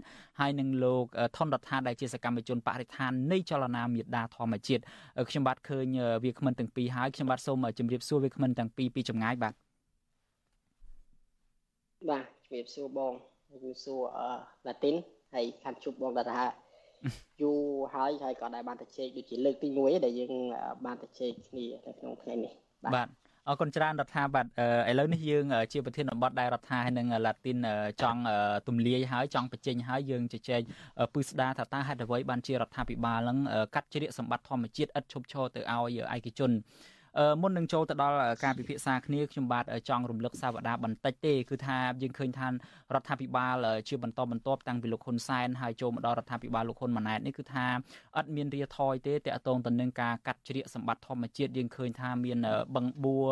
ហើយនិងលោកថនរដ្ឋាដែលជាសកម្មជនបរិស្ថាននៃចលនាមេដាធម្មជាតិខ្ញុំបាទឃើញវាគ្មិនទាំងពីរហើយខ្ញុំបាទសូមជម្រាបសួរវាគ្មិនទាំងពីរពីចម្ងាយបាទបាទជម្រាបសួរបងជម្រាបសួរអឺឡាទីនហើយខាត់ជួបបងតាថាយូរហើយហើយក៏ដែលបានទៅជែកដូចជាលើកទី1ដែលយើងបានទៅជែកគ្នានៅក្នុងថ្ងៃនេះបាទ អរគុណច្រើនរដ្ឋាបាទឥឡូវនេះយើងជាប្រធានបទដែលរដ្ឋាហើយនឹងឡាទីនចង់ទម្លាយហើយចង់បញ្ចេញហើយយើងជជែកពឹស្ដាថាតើហេតុអ្វីបានជារដ្ឋាភិបាលនឹងកាត់ជ្រៀកសម្បត្តិធម្មជាតិឥតឈប់ឈរទៅឲ្យឯកជន មុននឹងចូលទៅដល់ការពិភាក្សាគ្នាខ្ញុំបាទចង់រំលឹកសាវតាបន្តិចទេគឺថាយើងឃើញថារដ្ឋាភិបាលជាបន្តបន្ទាប់តាំងពីលោកហ៊ុនសែនហើយចូលមកដល់រដ្ឋាភិបាលលោកហ៊ុនម៉ាណែតនេះគឺថាអត់មានរាថយទេតកតងទៅនឹងការកាត់ជ្រៀកសម្បត្តិធម្មជាតិយើងឃើញថាមានបឹងបួរ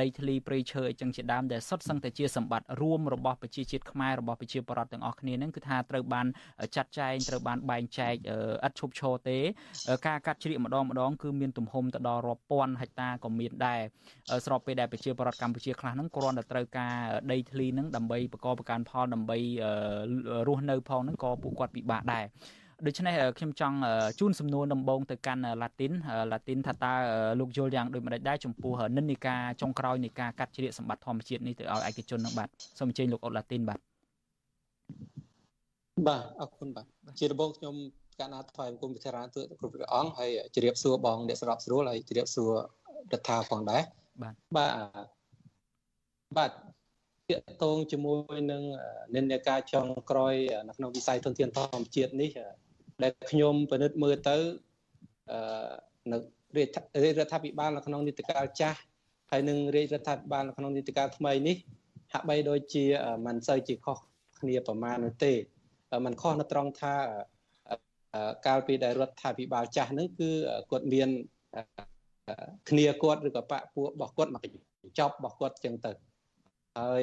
ដីធ្លីព្រៃឈើអីចឹងជាដើមដែលសុទ្ធសឹងតែជាសម្បត្តិរួមរបស់ប្រជាជាតិខ្មែររបស់ប្រជាពលរដ្ឋទាំងអស់គ្នានឹងគឺថាត្រូវបានចាត់ចែងត្រូវបានបែងចែកឥតឈប់ឈរទេ ការកាត់ជ្រៀកម្ដងម្ដងគឺមានទំហំទៅដល់រាប់ពាន់ហិកតាក៏មានដែរស្របពេលដែលប្រជាពលរដ្ឋកម្ពុជាខ្លះហ្នឹងគ្រាន់តែត្រូវការដីធ្លីហ្នឹងដើម្បីបកបប្រកាន់ផលដើម្បីរស់នៅផងហ្នឹងក៏ពួកគាត់ពិបាកដែរដូច្នេះខ្ញុំចង់ជូនសំណួរដំបូងទៅកាន់ឡាទីនឡាទីនថាតើលោកយល់យ៉ាងដូចម្ដេចដែរចំពោះនិន្នាការចុងក្រោយនៃការកាត់ជ្រៀកសម្បត្តិធម្មជាតិនេះទៅឲ្យឯកជននឹងបាទសូមអញ្ជើញលោកអ៊ុតឡាទីនបាទបាទអរគុណបាទជាដំបូងខ្ញុំកណាត់ថ្វាយបង្គំពិធារានទូគ្រប់ព្រះអង្គហើយជម្រាបសួរបងអ្នកស្របស្រួលហើយជម្រាបសួរ រដ្ឋាផងដែរបាទបាទបាទទាក់ទងជាមួយនឹងនិន្នាការចុងក្រោយនៅក្នុងវិស័យធនធានធម្មជាតិនេះដែលខ្ញុំពិនិត្យមើលទៅអឺនៅរាជរដ្ឋាភិបាលនៅក្នុងនីតិកាលចាស់ហើយនឹងរាជរដ្ឋាភិបាលនៅក្នុងនីតិកាលថ្មីនេះហាក់បីដូចជាមិនសូវជាខុសគ្នាប្រមាណនោះទេมันខុសនៅត្រង់ថាកាលពីដែលរដ្ឋាភិបាលចាស់ហ្នឹងគឺគាត់មាន គ្នាគាត់ឬក៏បពពួករបស់គាត់មកចប់របស់គាត់ចឹងទៅហើយ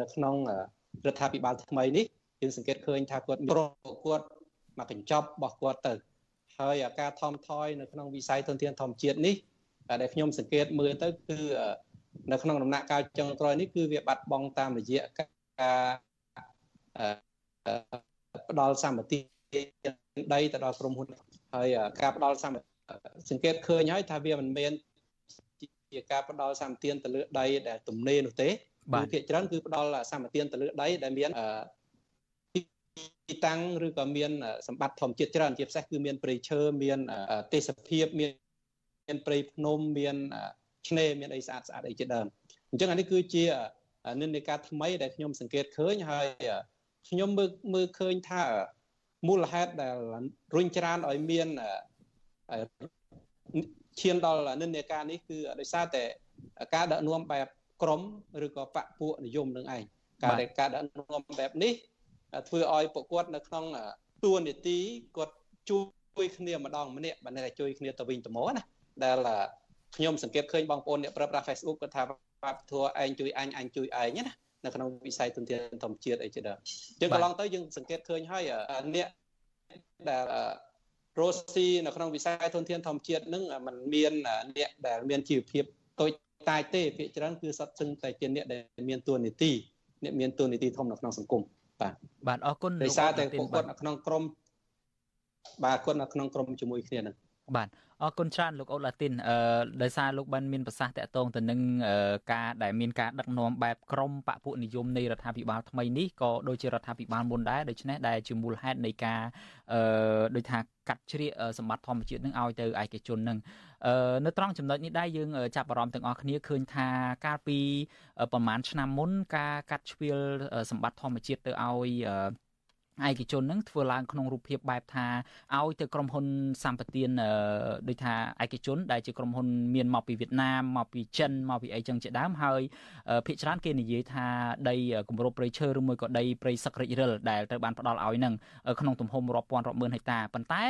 នៅក្នុងរដ្ឋាភិបាលថ្មីនេះយើងសង្កេតឃើញថាគាត់ប្រគាត់មកកញ្ចប់របស់គាត់ទៅហើយការថមថយនៅក្នុងវិស័យធនធានធម្មជាតិនេះដែលខ្ញុំសង្កេតមើលទៅគឺនៅក្នុងដំណាក់កាលចុងក្រោយនេះគឺវាបាត់បង់តាមរយៈការផ្ដល់សម្បត្តិដីទៅដល់ក្រុមហ៊ុនហើយការផ្ដល់សម្បត្តិ សង្កេតឃើញហើយថាវាមិនមែនជាការផ្ដល់សម្បទានទៅលើដីដែលទំនេរនោះទេគឺភាគច្រើនគឺផ្ដល់សម្បទានទៅលើដីដែលមានទីតាំងឬក៏មានសម្បត្តិធម្មជាតិច្រើនជាពិសេសគឺមានព្រៃឈើមានទេសភាពមានមានព្រៃភ្នំមានឆ្នេរមានអីស្អាតស្អាតអីជាដើមអញ្ចឹងអានេះគឺជានិន្នាការថ្មីដែលខ្ញុំសង្កេតឃើញហើយខ្ញុំមើលមើលឃើញថាមូលហេតុដែលរុញច្រានឲ្យមាន ឈានដល់និន្នាការនេះគឺដោយសារតែការដឹកនាំបែបកក្រមឬក៏បពពួកនិយមនឹងឯងការដែលការដឹកនាំបែបនេះធ្វើឲ្យពួកគាត់នៅក្នុងតួនាទីគាត់ជួយគ្នាម្ដងម្នាក់បើតែជួយគ្នាទៅវិញទៅមកណាដែលខ្ញុំសង្កេតឃើញបងប្អូនអ្នកប្រើប្រាស់ Facebook គាត់ថាវប្បធម៌ឯងជួយអញអញជួយឯងណានៅក្នុងវិស័យទុនធានធម្មជាតិអីជាដើមយើងកន្លងទៅយើងសង្កេតឃើញហើយអ្នកដែល រស់ស៊ីនៅក្នុងវិស័យធនធានធម្មជាតិនឹងมันមានអ្នកដែលមានជីវភាពតូចតាចទេភាគច្រើនគឺសត្វសឹងតែជាអ្នកដែលមានតួនាទីអ្នកមានតួនាទីធំនៅក្នុងសង្គមបាទបាទអរគុណដោយសារតែពួកគាត់នៅក្នុងក្រមបាទគាត់នៅក្នុងក្រមជាមួយគ្នានឹង បាទអរគុណច្រើនលោកអូឡាទីនអឺដោយសារលោកបានមានប្រសាសន៍តាក់ទងទៅនឹងការដែលមានការដឹកនាំបែបក្រមបពុនិយមនៃរដ្ឋាភិបាលថ្មីនេះក៏ដូចជារដ្ឋាភិបាលមុនដែរដូច្នេះដែលជាមូលហេតុនៃការអឺដូចថាកាត់ជ្រៀកសម្បត្តិធម្មជាតិនឹងឲ្យទៅឯកជននឹងអឺនៅត្រង់ចំណុចនេះដែរយើងចាប់អារម្មណ៍ទាំងអស់គ្នាឃើញថាកាលពីប្រហែលឆ្នាំមុនការកាត់ជ្រៀលសម្បត្តិធម្មជាតិទៅឲ្យ ឯកជននឹងធ្វើឡើងក្នុងរូបភាពបែបថាឲ្យទៅក្រុមហ៊ុនសម្បទានដូចថាឯកជនដែលជាក្រុមហ៊ុនមានមកពីវៀតណាមមកពីចិនមកពីអីចឹងជាដើមហើយភាគច្រើនគេនិយាយថាដីគម្របព្រៃឈើឬមួយក៏ដីព្រៃសឹករិចរិលដែលត្រូវបានផ្ដល់ឲ្យនឹងក្នុងទំហំរាប់ពាន់រាប់ម៉ឺនហិកតាប៉ុន្តែ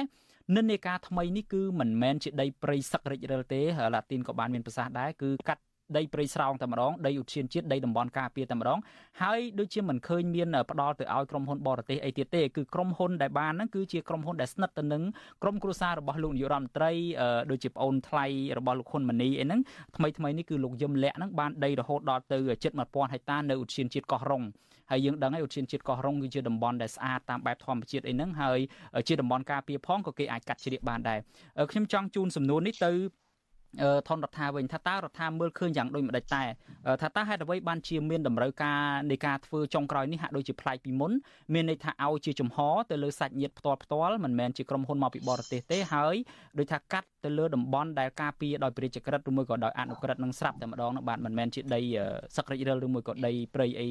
និន្នាការថ្មីនេះគឺមិនមែនជាដីព្រៃសឹករិចរិលទេឡាទីនក៏បានមានប្រសាសន៍ដែរគឺកាត់ ដីព្រៃស្រោងតែម្ដងដីឧទ្យានជាតិដីតំបន់ការពារតែម្ដងហើយដូចជាមិនឃើញមានផ្ដល់ទៅឲ្យក្រុមហ៊ុនបរទេសអីទៀតទេគឺក្រុមហ៊ុនដែលបានហ្នឹងគឺជាក្រុមហ៊ុនដែលស្និទ្ធទៅនឹងក្រុមគ្រួសាររបស់លោកនាយករដ្ឋមន្ត្រីដូចជាប្អូនថ្លៃរបស់លោកហ៊ុនម៉ាណីអីហ្នឹងថ្មីថ្មីនេះគឺលោកយឹមលាក់ហ្នឹងបានដីរហូតដល់ទៅជិត1000ហិកតានៅឧទ្យានជាតិកោះរុងហើយយើងដឹងហើយឧទ្យានជាតិកោះរុងគឺជាតំបន់ដែលស្អាតតាមបែបធម្មជាតិអីហ្នឹងហើយជាតំបន់ការពារផងក៏គេអាចកាត់ជ្រៀកបានដែរខ្ញុំចង់ជូនសំណួរនេះទៅ ថនរដ្ឋាវិញថាតើរដ្ឋាមើលឃើញយ៉ាងដូចម្ដេចតែថាតើហេតុអ្វីបានជាមានតម្រូវការនៃការធ្វើចុងក្រោយនេះហាក់ដូចជាប្លែកពីមុនមានន័យថាឲ្យជាចំហទៅលើសាច់ញាតិផ្ទាល់ផ្ទាល់មិនមែនជាក្រុមហ៊ុនមកពីបរទេសទេហើយដូចថាកាត់ទៅលើតំបន់ដែលការពារដោយប្រជាក្រិតឬមួយក៏ដោយអនុក្រិតនឹងស្រាប់តែម្ដងនោះបាទមិនមែនជាដីសឹករិចរិលឬមួយក៏ដីព្រៃអី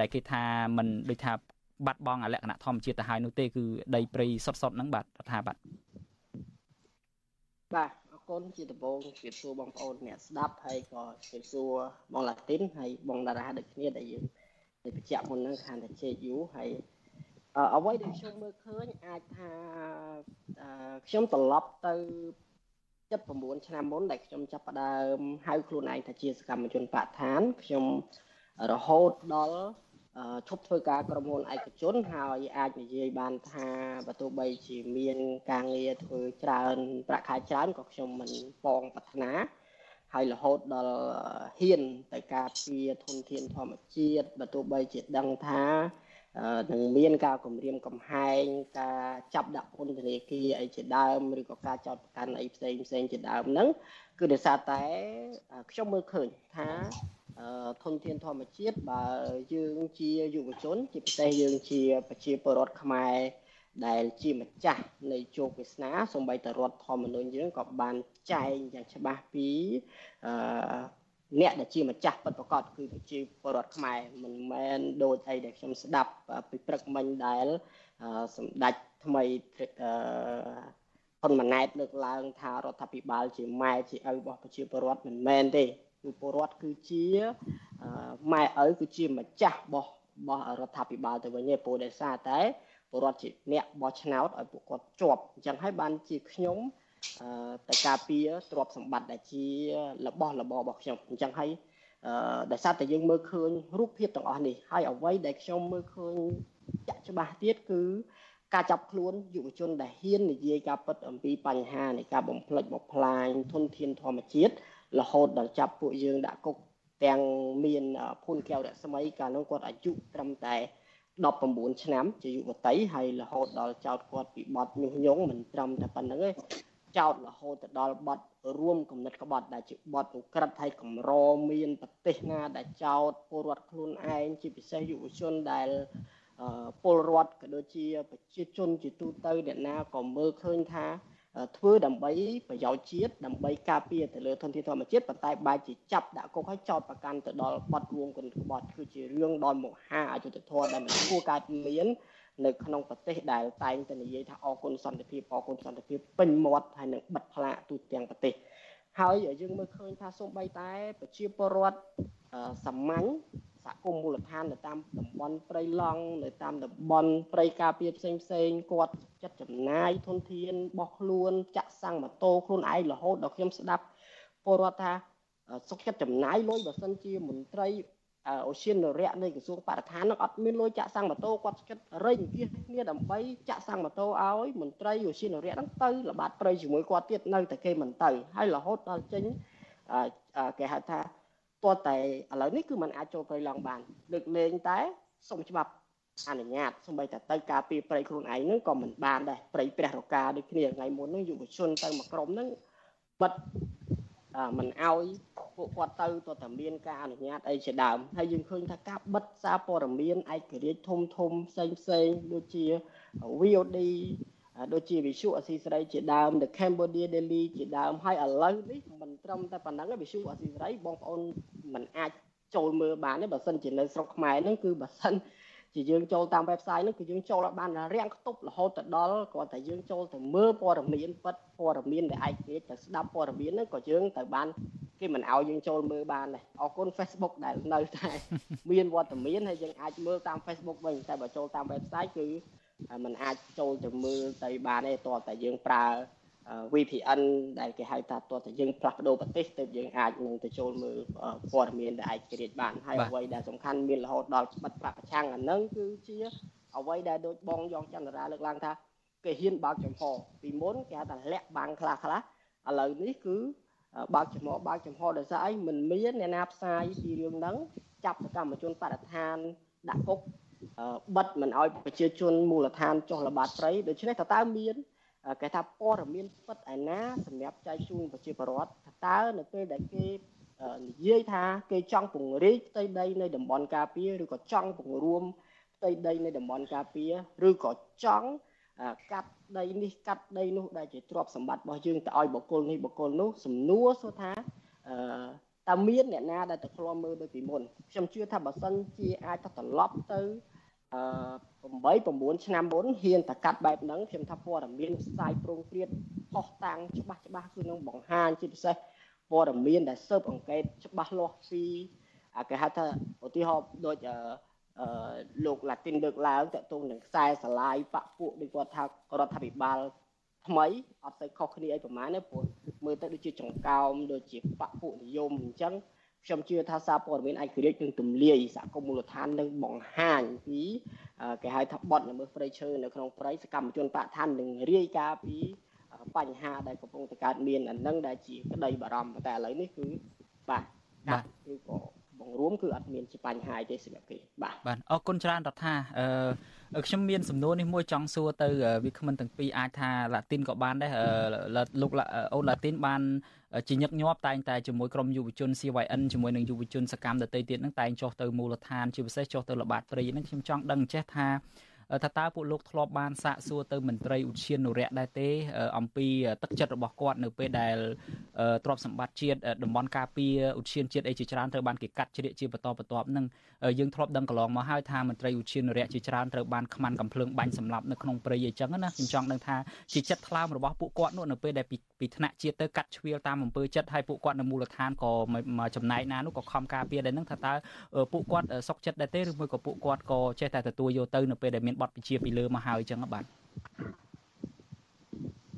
ដែលគេថាមិនដូចថាបាត់បង់លក្ខណៈធម្មជាតិទៅហើយនោះទេគឺដីព្រៃសុទ្ធៗហ្នឹងបាទរដ្ឋាបាទបាទ គុណជាដំបូងជម្រាបសួរបងប្អូនអ្នកស្ដាប់ហើយក៏ជម្រាបសួរបងឡាទីនហើយបងតារាដូចគ្នាដែលយើងដែលបញ្ជាក់មុនហ្នឹងខានតែជេកយូហើយអ្វីដែលខ្ញុំមើលឃើញអាចថាខ្ញុំត្រឡប់ទៅ79ឆ្នាំមុនដែលខ្ញុំចាប់ផ្ដើមហៅខ្លួនឯងថាជាសកម្មជនបកឋានខ្ញុំរហូតដល់ ឈប់ធ្វើការក្រុមហ៊ុនឯកជនហើយអាចនិយាយបានថាបើទោះបីជាមានការងារធ្វើច្រើនប្រាក់ខែច្រើនក៏ខ្ញុំមិនប៉ងប្រាថ្នាហើយរហូតដល់ហ៊ានទៅការពារធនធានធម្មជាតិបើទោះបីជាដឹងថានឹងមានការគម្រាមកំហែងការចាប់ដាក់ពន្ធនាគារអីជាដើមឬក៏ការចោទប្រកាន់អីផ្សេងផ្សេងជាដើមហ្នឹងគឺដោយសារតែខ្ញុំមើលឃើញថា ធនធានធម្មជាតិបើយើងជាយុវជនជាពិសេសយើងជាប្រជាពលរដ្ឋខ្មែរដែលជាម្ចាស់នៃជោគវាសនាសម្បីតែរដ្ឋធម្មនុញ្ញយើងក៏បានចែងយ៉ាងច្បាស់ពីអឺអ្នកដែលជាម្ចាស់ពិតប្រាកដគឺប្រជាពលរដ្ឋខ្មែរមិនមែនដូចអីដែលខ្ញុំស្ដាប់ពីព្រឹកមិញដែលសម្ដេចថ្មីអឺហ៊ុនម៉ាណែតលើកឡើងថារដ្ឋាភិបាលជាម៉ែជាឪរបស់ប្រជាពលរដ្ឋមិនមែនទេ គឺពលរដ្ឋគឺជាម៉ែឪគឺជាម្ចាស់របស់របស់រដ្ឋាភិបាលទៅវិញឯងព្រោះដោយសារតែពលរដ្ឋជាអ្នកបោះឆ្នោតឲ្យពួកគាត់ជាប់អញ្ចឹងហើយបានជាខ្ញុំទៅការពារទ្រព្យសម្បត្តិដែលជារបស់របររបស់ខ្ញុំអញ្ចឹងហើយដោយសារតែយើងមើលឃើញរូបភាពទាំងអស់នេះហើយអ្វីដែលខ្ញុំមើលឃើញចាក់ច្បាស់ទៀតគឺការចាប់ខ្លួនយុវជនដែលហ៊ាននិយាយការពិតអំពីបញ្ហានៃការបំផ្លិចបំផ្លាញធនធានធម្មជាតិ រហូតដល់ចាប់ពួកយើងដាក់គុកទាំងមានភុនកែវរស្មីកាលនោះគាត់អាយុត្រឹមតែ19ឆ្នាំជាយុវតីហើយរហូតដល់ចោតគាត់ពីបទញុះញង់មិនត្រឹមតែប៉ុណ្្នឹងទេចោតរហូតទៅដល់បទរួមគំនិតក្បត់ដែលជាបទឧក្រិដ្ឋហើយកម្រមានប្រទេសណាដែលចោតពលរដ្ឋខ្លួនឯងជាពិសេសយុវជនដែលពលរដ្ឋក៏ដូចជាប្រជាជនជាទូទៅអ្នកណាក៏មើលឃើញថា ធ្វើដើម្បីប្រយោជន៍ជាតិដើម្បីការពារទៅលើធនធានធម្មជាតិប៉ុន្តែបែរជាចាប់ដាក់គុកហើយចោទប្រកាន់ទៅដល់បាត់រួមគុណក្បត់គឺជារឿងដ៏មហាអយុត្តិធម៌ដែលមិនគួរកើតមាននៅក្នុងប្រទេសដែលតែងតែនិយាយថាអគុណសន្តិភាពអគុណសន្តិភាពពេញមាត់ហើយនឹងបិទផ្លាកទូទាំងប្រទេសហើយយើងមើលឃើញថាសូម្បីតែប្រជាពលរដ្ឋសាមញ្ញ សហគមន៍មូលដ្ឋាននៅតាមតំបន់ព្រៃឡង់នៅតាមតំបន់ព្រៃការពារផ្សេងផ្សេងគាត់ចិត្តចំណាយធនធានរបស់ខ្លួនចាក់សាំងម៉ូតូខ្លួនឯងរហូតដល់ខ្ញុំស្ដាប់ពលរដ្ឋថាសុខចិត្តចំណាយលុយបើសិនជាមន្ត្រីអូសៀននរៈនៃក្រសួងបរិស្ថាននឹងអត់មានលុយចាក់សាំងម៉ូតូគាត់ចិត្តរែងគៀសគ្នាដើម្បីចាក់សាំងម៉ូតូឲ្យមន្ត្រីអូសៀននរៈហ្នឹងទៅល្បាតព្រៃជាមួយគាត់ទៀតនៅតែគេមិនទៅហើយរហូតដល់ចេញគេហៅថា តើតែឥឡូវនេះគឺมันអាចចូលព្រៃឡង់បានលើកលែងតែសុំច្បាប់អនុញ្ញាតសម្បីតែទៅការពីព្រៃខ្លួនឯងហ្នឹងក៏មិនបានដែរព្រៃព្រះរកាដូចគ្នាថ្ងៃមុនហ្នឹងយុវជនទៅមួយក្រុមហ្នឹងបិទមិនអោយពួកគាត់ទៅទៅតែមានការអនុញ្ញាតអីជាដើមហើយយើងឃើញថាការបិទសារព័ត៌មានឯករាជ្យធំធំផ្សេងផ្សេងដូចជា VOD ដូចជាវិសុអសីស្រីជាដើម The Cambodia Daily ជាដើមហើយឥឡូវនេះមិន ត្រឹមតែប៉ុណ្ណឹងទេវិសុអសីស្រីបងប្អូនមិនអាចចូលមើលបានទេបើសិនជានៅស្រុកខ្មែរហ្នឹងគឺបើសិនជាយើងចូលតាម website ហ្នឹងគឺយើងចូលឲ្យបានរាំងខ្ទប់រហូតទៅដល់គាត់តែយើងចូលទៅមើលព័ត៌មានពិតព័ត៌មានដែលឯករាជ្យទៅស្ដាប់ព័ត៌មានហ្នឹងក៏យើងទៅបានគេមិនឲ្យយើងចូលមើលបានដែរអរគុណ Facebook ដែលនៅតែមានវត្តមានហើយយើងអាចមើលតាម Facebook វិញតែបើចូលតាម website គឺมันអាចចូលទៅមើលទៅបានទេតើតែយើងប្រើ VPN ដែលគេហៅថាតើតែយើងផ្លាស់ប្ដូរប្រទេសទៅយើងអាចនឹងទៅចូលមើលព័ត៌មានដែលឯករាជ្យបានហើយអ្វីដែលសំខាន់មានរហូតដល់បិទប្រាក់ប្រឆាំងអានឹងគឺជាអ្វីដែលដូចបងយ៉ងចន្ទរាលើកឡើងថាគេហ៊ានបើកចំហពីមុនគេហៅថាលាក់បាំងខ្លះខ្លះឥឡូវនេះគឺបើកចំហបើកចំហដោយសារអីមិនមានអ្នកណាផ្សាយពីរឿងហ្នឹងចាប់សកម្មជនបដិឋានដាក់គុកបិទមិនអោយប្រជាជនមូលដ្ឋានចុះល្បាតព្រៃដូច្នេះតើតើមាន គេថាព័ត៌មានពិតឯណាសម្រាប់ចែកជូនប្រជាពលរដ្ឋតើនៅពេលដែលគេនិយាយថាគេចង់ពង្រីកផ្ទៃដីនៅតំបន់ការពារឬក៏ចង់ពង្រួមផ្ទៃដីនៅតំបន់ការពារឬក៏ចង់កាត់ដីនេះកាត់ដីនោះដែលជាទ្រព្យសម្បត្តិរបស់យើងទៅឲ្យបុគ្គលនេះបុគ្គលនោះសំណួរសួរថាអឺតើមានអ្នកណាដែលទៅឃ្លាំមើលដូចពីមុនខ្ញុំជឿថាបើសិនជាអាចទៅត្រឡប់ទៅអឺ 8 9ឆ្នាំមុនហ៊ានតែកាត់បែបហ្នឹងខ្ញុំថាព័ត៌មានផ្សាយប្រងព្រាតផុសតាំងច្បាស់ច្បាស់គឺនឹងបង្ហាញជាពិសេសព័ត៌មានដែលស៊ើបអង្កេតច្បាស់លាស់ពីគេហៅថាឧទាហរណ៍ដូចអឺអឺលោកឡាទីនលើកឡើងតកតងនឹងខ្សែស្រឡាយបពពួកដូចគាត់ថារដ្ឋាភិបាលថ្មីអត់ទៅខុសគ្នាអីប្រហែលទេព្រោះមើលទៅដូចជាចង្កោមដូចជាបពពួកនិយមអញ្ចឹង ខ្ញុំជឿថាសារព័ត៌មានឯករាជ្យនឹងទម្លាយសហគមន៍មូលដ្ឋាននឹងបង្ហាញពីគេហៅថាបត់ល្មើសព្រៃឈើនៅក្នុងព្រៃសកម្មជនបកឋាននឹងរាយការណ៍ពីបញ្ហាដែលកំពុងតែកើតមានអានឹងដែលជាក្តីបារម្ភតែឥឡូវនេះគឺបាទកាត់ឬក៏ បង្រួមគឺអត់មានជាបញ្ហាទេសម្រាប់គេបាទបាទអរគុណច្រើនរដ្ឋាអឺខ្ញុំមានសំណួរនេះមួយចង់សួរទៅវាគ្មិនទាំងពីរអាចថាឡាទីនក៏បានដែរលោកអូឡាទីនបានជាញឹកញាប់តែងតែជាមួយក្រុមយុវជន CYN ជាមួយនឹងយុវជនសកម្មដទៃទៀតហ្នឹងតែងចុះទៅមូលដ្ឋានជាពិសេសចុះទៅល្បាតព្រៃហ្នឹងខ្ញុំចង់ដឹងចេះថា ថាតើពួកលោកធ្លាប់បានសាកសួរទៅមន្ត្រីឧទ្យានុរៈដែរទេ អំពីទឹកចិត្តរបស់គាត់នៅពេលដែលទ្រព្យសម្បត្តិជាតិតំបន់ការពារឧទ្យានជាតិអីជាច្រើនត្រូវបានគេកាត់ជ្រៀកជាបន្តបន្ទាប់នឹងយើងធ្លាប់ដឹងកន្លងមកហើយថាមន្ត្រីឧទ្យានុរៈជាច្រើនត្រូវបានខ្មាន់កំភ្លើងបាញ់សម្លាប់នៅក្នុងព្រៃអីចឹងណាខ្ញុំចង់ដឹងថាជាចិត្តថ្លើមរបស់ពួកគាត់នោះនៅពេលដែលពីថ្នាក់ជាតិទៅកាត់ជ្រៀលតាមអំពើចិត្តហើយពួកគាត់នៅមូលដ្ឋានក៏មកចំណែកណានោះក៏ខំការពារដែរនឹងថាតើពួកគាត់សុកចិត្តដែរទេឬមួយក៏ពួកគាត់ក៏ចេះតែទទួលយកទៅនៅពេលដែលមានបទបញ្ជាពីលើមកហើយអញ្ចឹងបាទ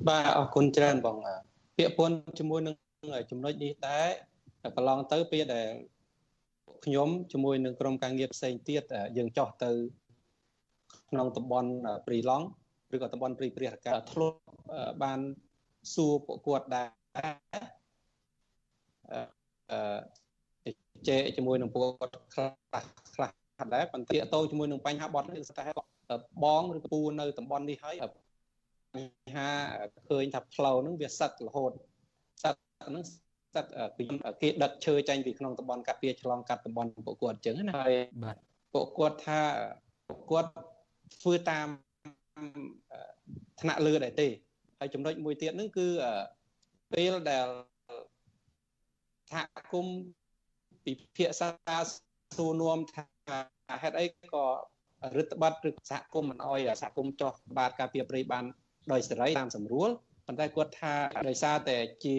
បាទអរគុណច្រើនបងពាក្យពន្ធជាមួយនឹងចំណុចនេះដែរកន្លងទៅពេលដែលខ្ញុំជាមួយនឹងក្រុមការងារផ្សេងទៀតយើងចោះទៅក្នុងតំបន់ព្រីឡង់ឬក៏តំបន់ព្រីព្រះរកាធ្លាប់បានសួរពួកគាត់ដែរអឺជែកជាមួយនឹងពួកគាត់ខ្លះខ្លះដែរប៉ុន្តែតទៅជាមួយនឹងបញ្ហាបត់នេះស្ទើរ បងឬពូនៅតំបន់នេះហើយបញ្ហាឃើញថាផ្លូវហ្នឹងវាសឹករហូតសឹកហ្នឹងសឹកពីគេដឹកឈើចេញពីក្នុងតំបន់កាត់ពីឆ្លងកាត់តំបន់ពួកគាត់អញ្ចឹងណាហើយបាទពួកគាត់ថាពួកគាត់ធ្វើតាមថ្នាក់លើដែរទេហើយចំណុចមួយទៀតហ្នឹងគឺពេលដែលសហគមន៍ពិភាក្សាសួរនាំថាហេតុអីក៏ រដ្ឋបတ်ឬសហគមន៍មិនអោយសហគមន៍ចោះបាទការពារព្រៃបានដោយសេរីតាមសម្រួលប៉ុន្តែគាត់ថាដោយសារតែជា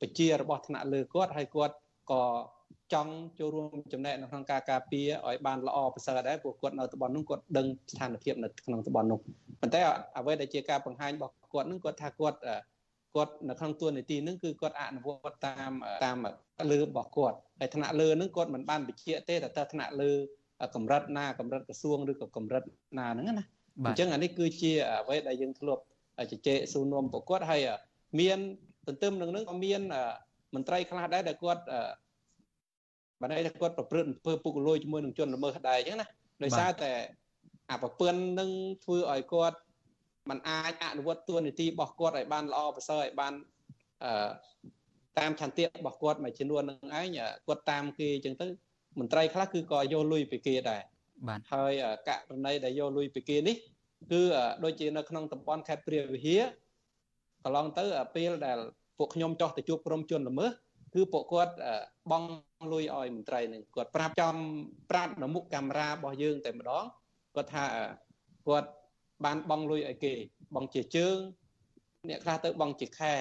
បជារបស់ថ្នាក់លើគាត់ហើយគាត់ក៏ចង់ចូលរួមចំណែកនៅក្នុងការការពារឲ្យបានល្អប្រសើរដែរព្រោះគាត់នៅតំបន់នោះគាត់ដឹងស្ថានភាពនៅក្នុងតំបន់នោះប៉ុន្តែអ្វីដែលជាការបង្ហាញរបស់គាត់នឹងគាត់ថាគាត់គាត់នៅក្នុងទួលនីតិនឹងគឺគាត់អនុវត្តតាមតាមលើរបស់គាត់ហើយថ្នាក់លើនឹងគាត់មិនបានបញ្ជាក់ទេតែតើថ្នាក់លើ កម្រិតណាកម្រិតក្រសួងឬក៏កម្រិតណាហ្នឹងណាអញ្ចឹងអានេះគឺជាអ្វីដែលយើងធ្លាប់ជជែកសួរនាំប្រកួតហើយមានទន្ទឹមនឹងនឹងក៏មានមន្ត្រីខ្លះដែរដែលគាត់បានន័យថាគាត់ប្រព្រឹត្តអំពើពុករលួយជាមួយនឹងជនល្មើសដែរអញ្ចឹងណាដោយសារតែអាប្រពន្ធនឹងធ្វើឲ្យគាត់มันអាចអនុវត្តទួនាទីរបស់គាត់ឲ្យបានល្អប្រសើរឲ្យបានអឺតាមឆន្ទៈរបស់គាត់មួយចំនួននឹងឯងគាត់តាមគេអញ្ចឹងទៅ មន្ត្រីខ្លះគឺក៏យកលុយពីគេដែរបាទហើយករណីដែលយកលុយពីគេនេះគឺដូចជានៅក្នុងតំបន់ខេត្តព្រះវិហារកន្លងទៅពេលដែលពួកខ្ញុំចោះទៅជួបក្រុមជនល្មើសគឺពួកគាត់បងលុយឲ្យមន្ត្រីនឹងគាត់ប្រាប់ចំប្រាប់នៅមុខកាមេរ៉ារបស់យើងតែម្ដងគាត់ថាគាត់បានបងលុយឲ្យគេបងជាជើងអ្នកខ្លះទៅបងជាខែ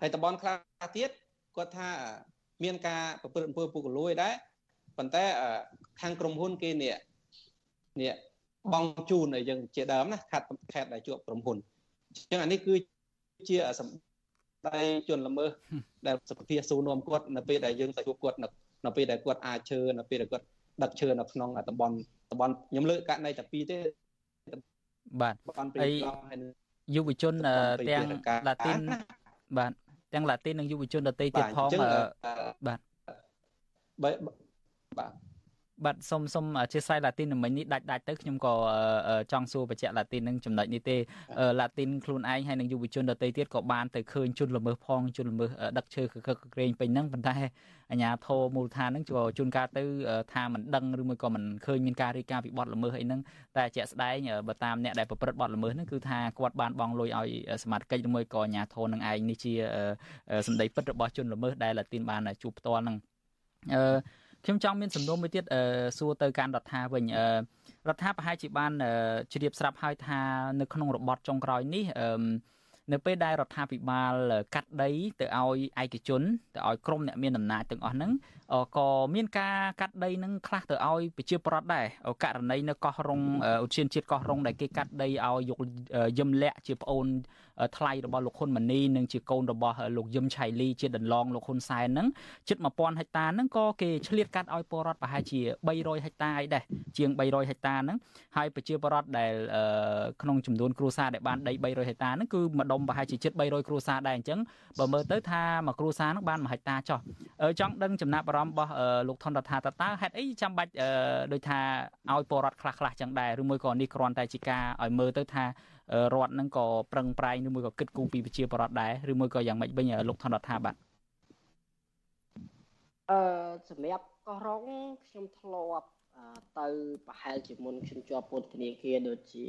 ហើយតំបន់ខ្លះទៀតគាត់ថាមានការប្រព្រឹត្តអំពើពុករលួយដែរ ប៉ុន្តែខាងក្រុមហ៊ុនគេនេះនេះបងជូនឲ្យយើងជាដើមណាខាត់ខេតដែលជួបក្រុមហ៊ុនអញ្ចឹងអានេះគឺជាសម្ដីជនល្មើសដែលសុខភាពស៊ូនាំគាត់នៅពេលដែលយើងទៅជួបគាត់នៅពេលដែលគាត់អាចឈើនៅពេលដែលគាត់ដឹកឈើនៅក្នុងតំបន់តំបន់ខ្ញុំលើកករណីតែពីរទេបាទហើយយុវជនទាំងឡាទីនបាទទាំងឡាទីននិងយុវជនដទៃទៀតផងបាទ បាទបាទសុំសុំអធិស្ឋានឡាទីនមិញនេះដាច់ដាច់ទៅខ្ញុំក៏ចង់សួរបញ្ជាក់ឡាទីននឹងចំណុចនេះទេឡាទីនខ្លួនឯងហើយនឹងយុវជនដទៃទៀតក៏បានទៅឃើញជនល្មើសផងជនល្មើសដឹកឈើកកក្រែងពេញហ្នឹងប៉ុន្តែអាញាធរមូលដ្ឋានហ្នឹងក៏ជួនកាលទៅថាមិនដឹងឬមួយក៏មិនឃើញមានការរីកាពីបទល្មើសអីហ្នឹងតែជាក់ស្ដែងបើតាមអ្នកដែលប្រព្រឹត្តបទល្មើសហ្នឹងគឺថាគាត់បានបងលុយឲ្យសមាជិកឬមួយក៏អាញាធរនឹងឯងនេះជាសម្ដីពិតរបស់ជនល្មើសដែលឡាទីនបានជួបផ្ទាល់ហ្នឹងអឺ ខ្ញុំចង់មានសំណួរមួយទៀតសួរទៅកាន់រដ្ឋាវិញរដ្ឋាប្រហែលជាបានជ្រាបស្រាប់ហើយថានៅក្នុងរបបចុងក្រោយនេះនៅពេលដែលរដ្ឋាភិបាលកាត់ដីទៅឲ្យឯកជនទៅឲ្យក្រុមអ្នកមានអំណាចទាំងអស់ហ្នឹងក៏មានការកាត់ដីនឹងខ្លះទៅឲ្យប្រជាប្រដ្ឋដែរករណីនៅកោះរុងឧទ្យានជាតិកោះរុងដែលគេកាត់ដីឲ្យយកយឹមលាក់ជាប្អូន ថ្លៃរបស់លោកហ៊ុនម៉ាណីនិងជាកូនរបស់លោកយឹមឆៃលីជាដន្លងលោកហ៊ុនសែនហ្នឹងជិត1000ហិកតាហ្នឹងក៏គេឆ្លៀតកាត់ឲ្យពលរដ្ឋប្រហែលជា300ហិកតាអីដែរជាង300ហិកតាហ្នឹងហើយប្រជាពលរដ្ឋដែលក្នុងចំនួនគ្រួសារដែលបានដី300ហិកតាហ្នឹងគឺម្ដុំប្រហែលជាជិត300គ្រួសារដែរអញ្ចឹងបើមើលទៅថាមួយគ្រួសារហ្នឹងបាន1ហិកតាចុះចង់ដឹងចំណាប់អារម្មណ៍របស់លោកថនរដ្ឋាតើហេតុអីចាំបាច់ដូចថាឲ្យពលរដ្ឋខ្លះខ្លះចឹងដែរឬមួយក៏នេះគ្រាន់តែជាការឲ្យមើលទៅថា រដ្ឋនឹងក៏ប្រឹងប្រែងឬមួយក៏គិតគូរពីប្រជាពលរដ្ឋដែរឬមួយក៏យ៉ាងម៉េចវិញលោកថនរដ្ឋាបាទអឺសម្រាប់កោះរងខ្ញុំធ្លាប់ទៅប្រហែលជាមុនខ្ញុំជាប់ពន្ធនាគារដូចជា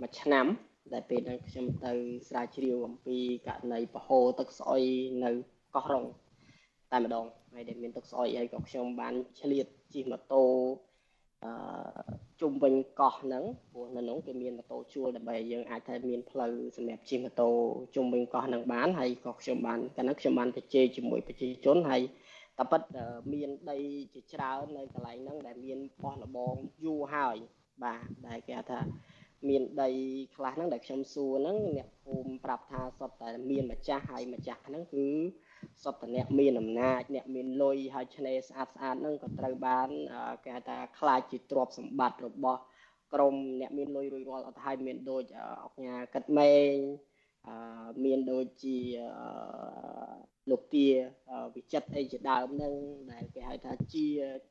មួយឆ្នាំ ដែលពេលហ្នឹងខ្ញុំទៅស្រាវជ្រាវអំពីករណីបហូរទឹកស្អុយនៅកោះរងតែម្ដងហើយដែលមានទឹកស្អុយហើយក៏ខ្ញុំបានឆ្លៀតជិះម៉ូតូ អឺជុំវិញកោះហ្នឹងព្រោះនៅនោះគេមានម៉ូតូជួលដើម្បីយើងអាចថាមានផ្លូវសម្រាប់ជិះម៉ូតូជុំវិញកោះហ្នឹងបានហើយក៏ខ្ញុំបានកាលនោះខ្ញុំបានទៅជែកជាមួយប្រជាជនហើយតែប៉ិតមានដីជាច្រើននៅកន្លែងហ្នឹងដែលមានបោះលបងយូរហើយបាទដែលគេថាមានដីខ្លះហ្នឹងដែលខ្ញុំសួរហ្នឹងអ្នកភូមិប្រាប់ថាសុទ្ធតែមានម្ចាស់ហើយម្ចាស់ហ្នឹងគឺ សុទ្ធតែអ្នកមានអំណាចអ្នកមានលុយហើយឆ្នេរស្អាតស្អាតហ្នឹងក៏ត្រូវបានគេហៅថាខ្លាចជាទ្រព្យសម្បត្តិរបស់ក្រមអ្នកមានលុយរួចរាល់អត់ហើយមានដូចអុកញ៉ាកិតម៉េងអឺមានដូចជាលោកទាវិចិត្រអីជាដើមហ្នឹងដែលគេហៅថាជា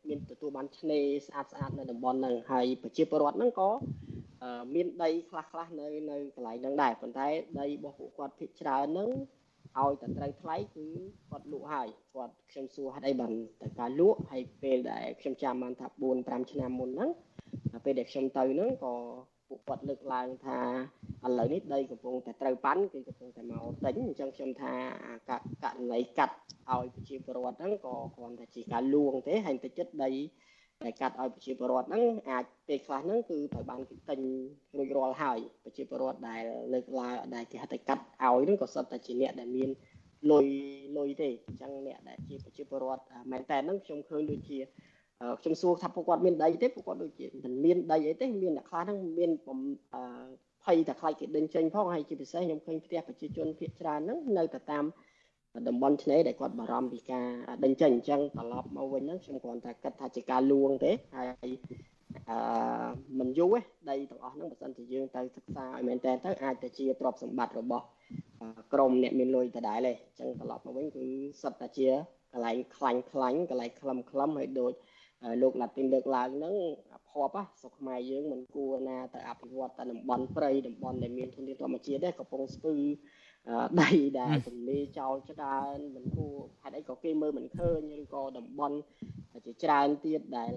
មានទទួលបានឆ្នេរស្អាតស្អាតនៅតំបន់ហ្នឹងហើយប្រជាពលរដ្ឋហ្នឹងក៏មានដីខ្លះខ្លះនៅនៅកន្លែងហ្នឹងដែរប៉ុន្តែដីរបស់ពួកគាត់ភាគច្រើនហ្នឹង ឲ្យតែត្រូវថ្លៃគឺគាត់លក់ហើយគាត់ខ្ញុំសួរហេតុអីបានតែការលក់ហើយពេលដែលខ្ញុំចាំបានថា4 5ឆ្នាំមុនហ្នឹងពេលដែលខ្ញុំទៅហ្នឹងក៏ពួកគាត់លើកឡើងថាឥឡូវនេះដីកំពុងតែត្រូវប៉ាន់គឺកំពុងតែមកទិញអញ្ចឹងខ្ញុំថាករណីកាត់ឲ្យប្រជាពលរដ្ឋហ្នឹងក៏គ្រាន់តែជាការលួងទេហើយទៅចិត្តដី ដែលកាត់ឲ្យប្រជាពលរដ្ឋហ្នឹងអាចពេលខ្លះហ្នឹងគឺត្រូវបានគេទិញរួចរាល់ហើយប្រជាពលរដ្ឋដែលលើកឡើងដែលគេហៅថាកាត់ឲ្យហ្នឹងក៏សុទ្ធតែជាអ្នកដែលមានលុយលុយទេអញ្ចឹងអ្នកដែលជាប្រជាពលរដ្ឋមែនតើហ្នឹងខ្ញុំឃើញដូចជាខ្ញុំសួរថាពួកគាត់មានដីទេពួកគាត់ដូចជាមិនមានដីអីទេមានអ្នកខ្លះហ្នឹងមានភ័យតែខ្លាចគេដេញចេញផងហើយជាពិសេសខ្ញុំឃើញផ្ទះប្រជាជនភាគច្រើនហ្នឹងនៅតែតាម តំបន់ឆ្នេរដែលគាត់បារម្ភពីការដេញចេញអញ្ចឹងត្រឡប់មកវិញហ្នឹងខ្ញុំគ្រាន់តែគិតថាជាការលួងទេហើយអឺមិនយូរទេដីទាំងអស់ហ្នឹងបើសិនជាយើងទៅសិក្សាឲ្យមែនតើទៅអាចទៅជាទ្រព្យសម្បត្តិរបស់ក្រមអ្នកមានលុយដដែលទេអញ្ចឹងត្រឡប់មកវិញគឺសិតតែជាកន្លែងខ្លាញ់ខ្លាញ់កន្លែងខ្លឹមខ្លឹមហើយដូចលោកឡាទីនលើកឡើងហ្នឹងភ័ព្វស្រុកខ្មែរយើងមិនគួរណាទៅអភិវឌ្ឍតែតំបន់ព្រៃតំបន់ដែលមានធនធានធម្មជាតិទេកំពង់ស្ពឺ ដីដែលទន្លេចោលច្រើនមិនគួរហេតុអីក៏គេមើលមិនឃើញឬក៏តំបន់ជាច្រើនទៀតដែល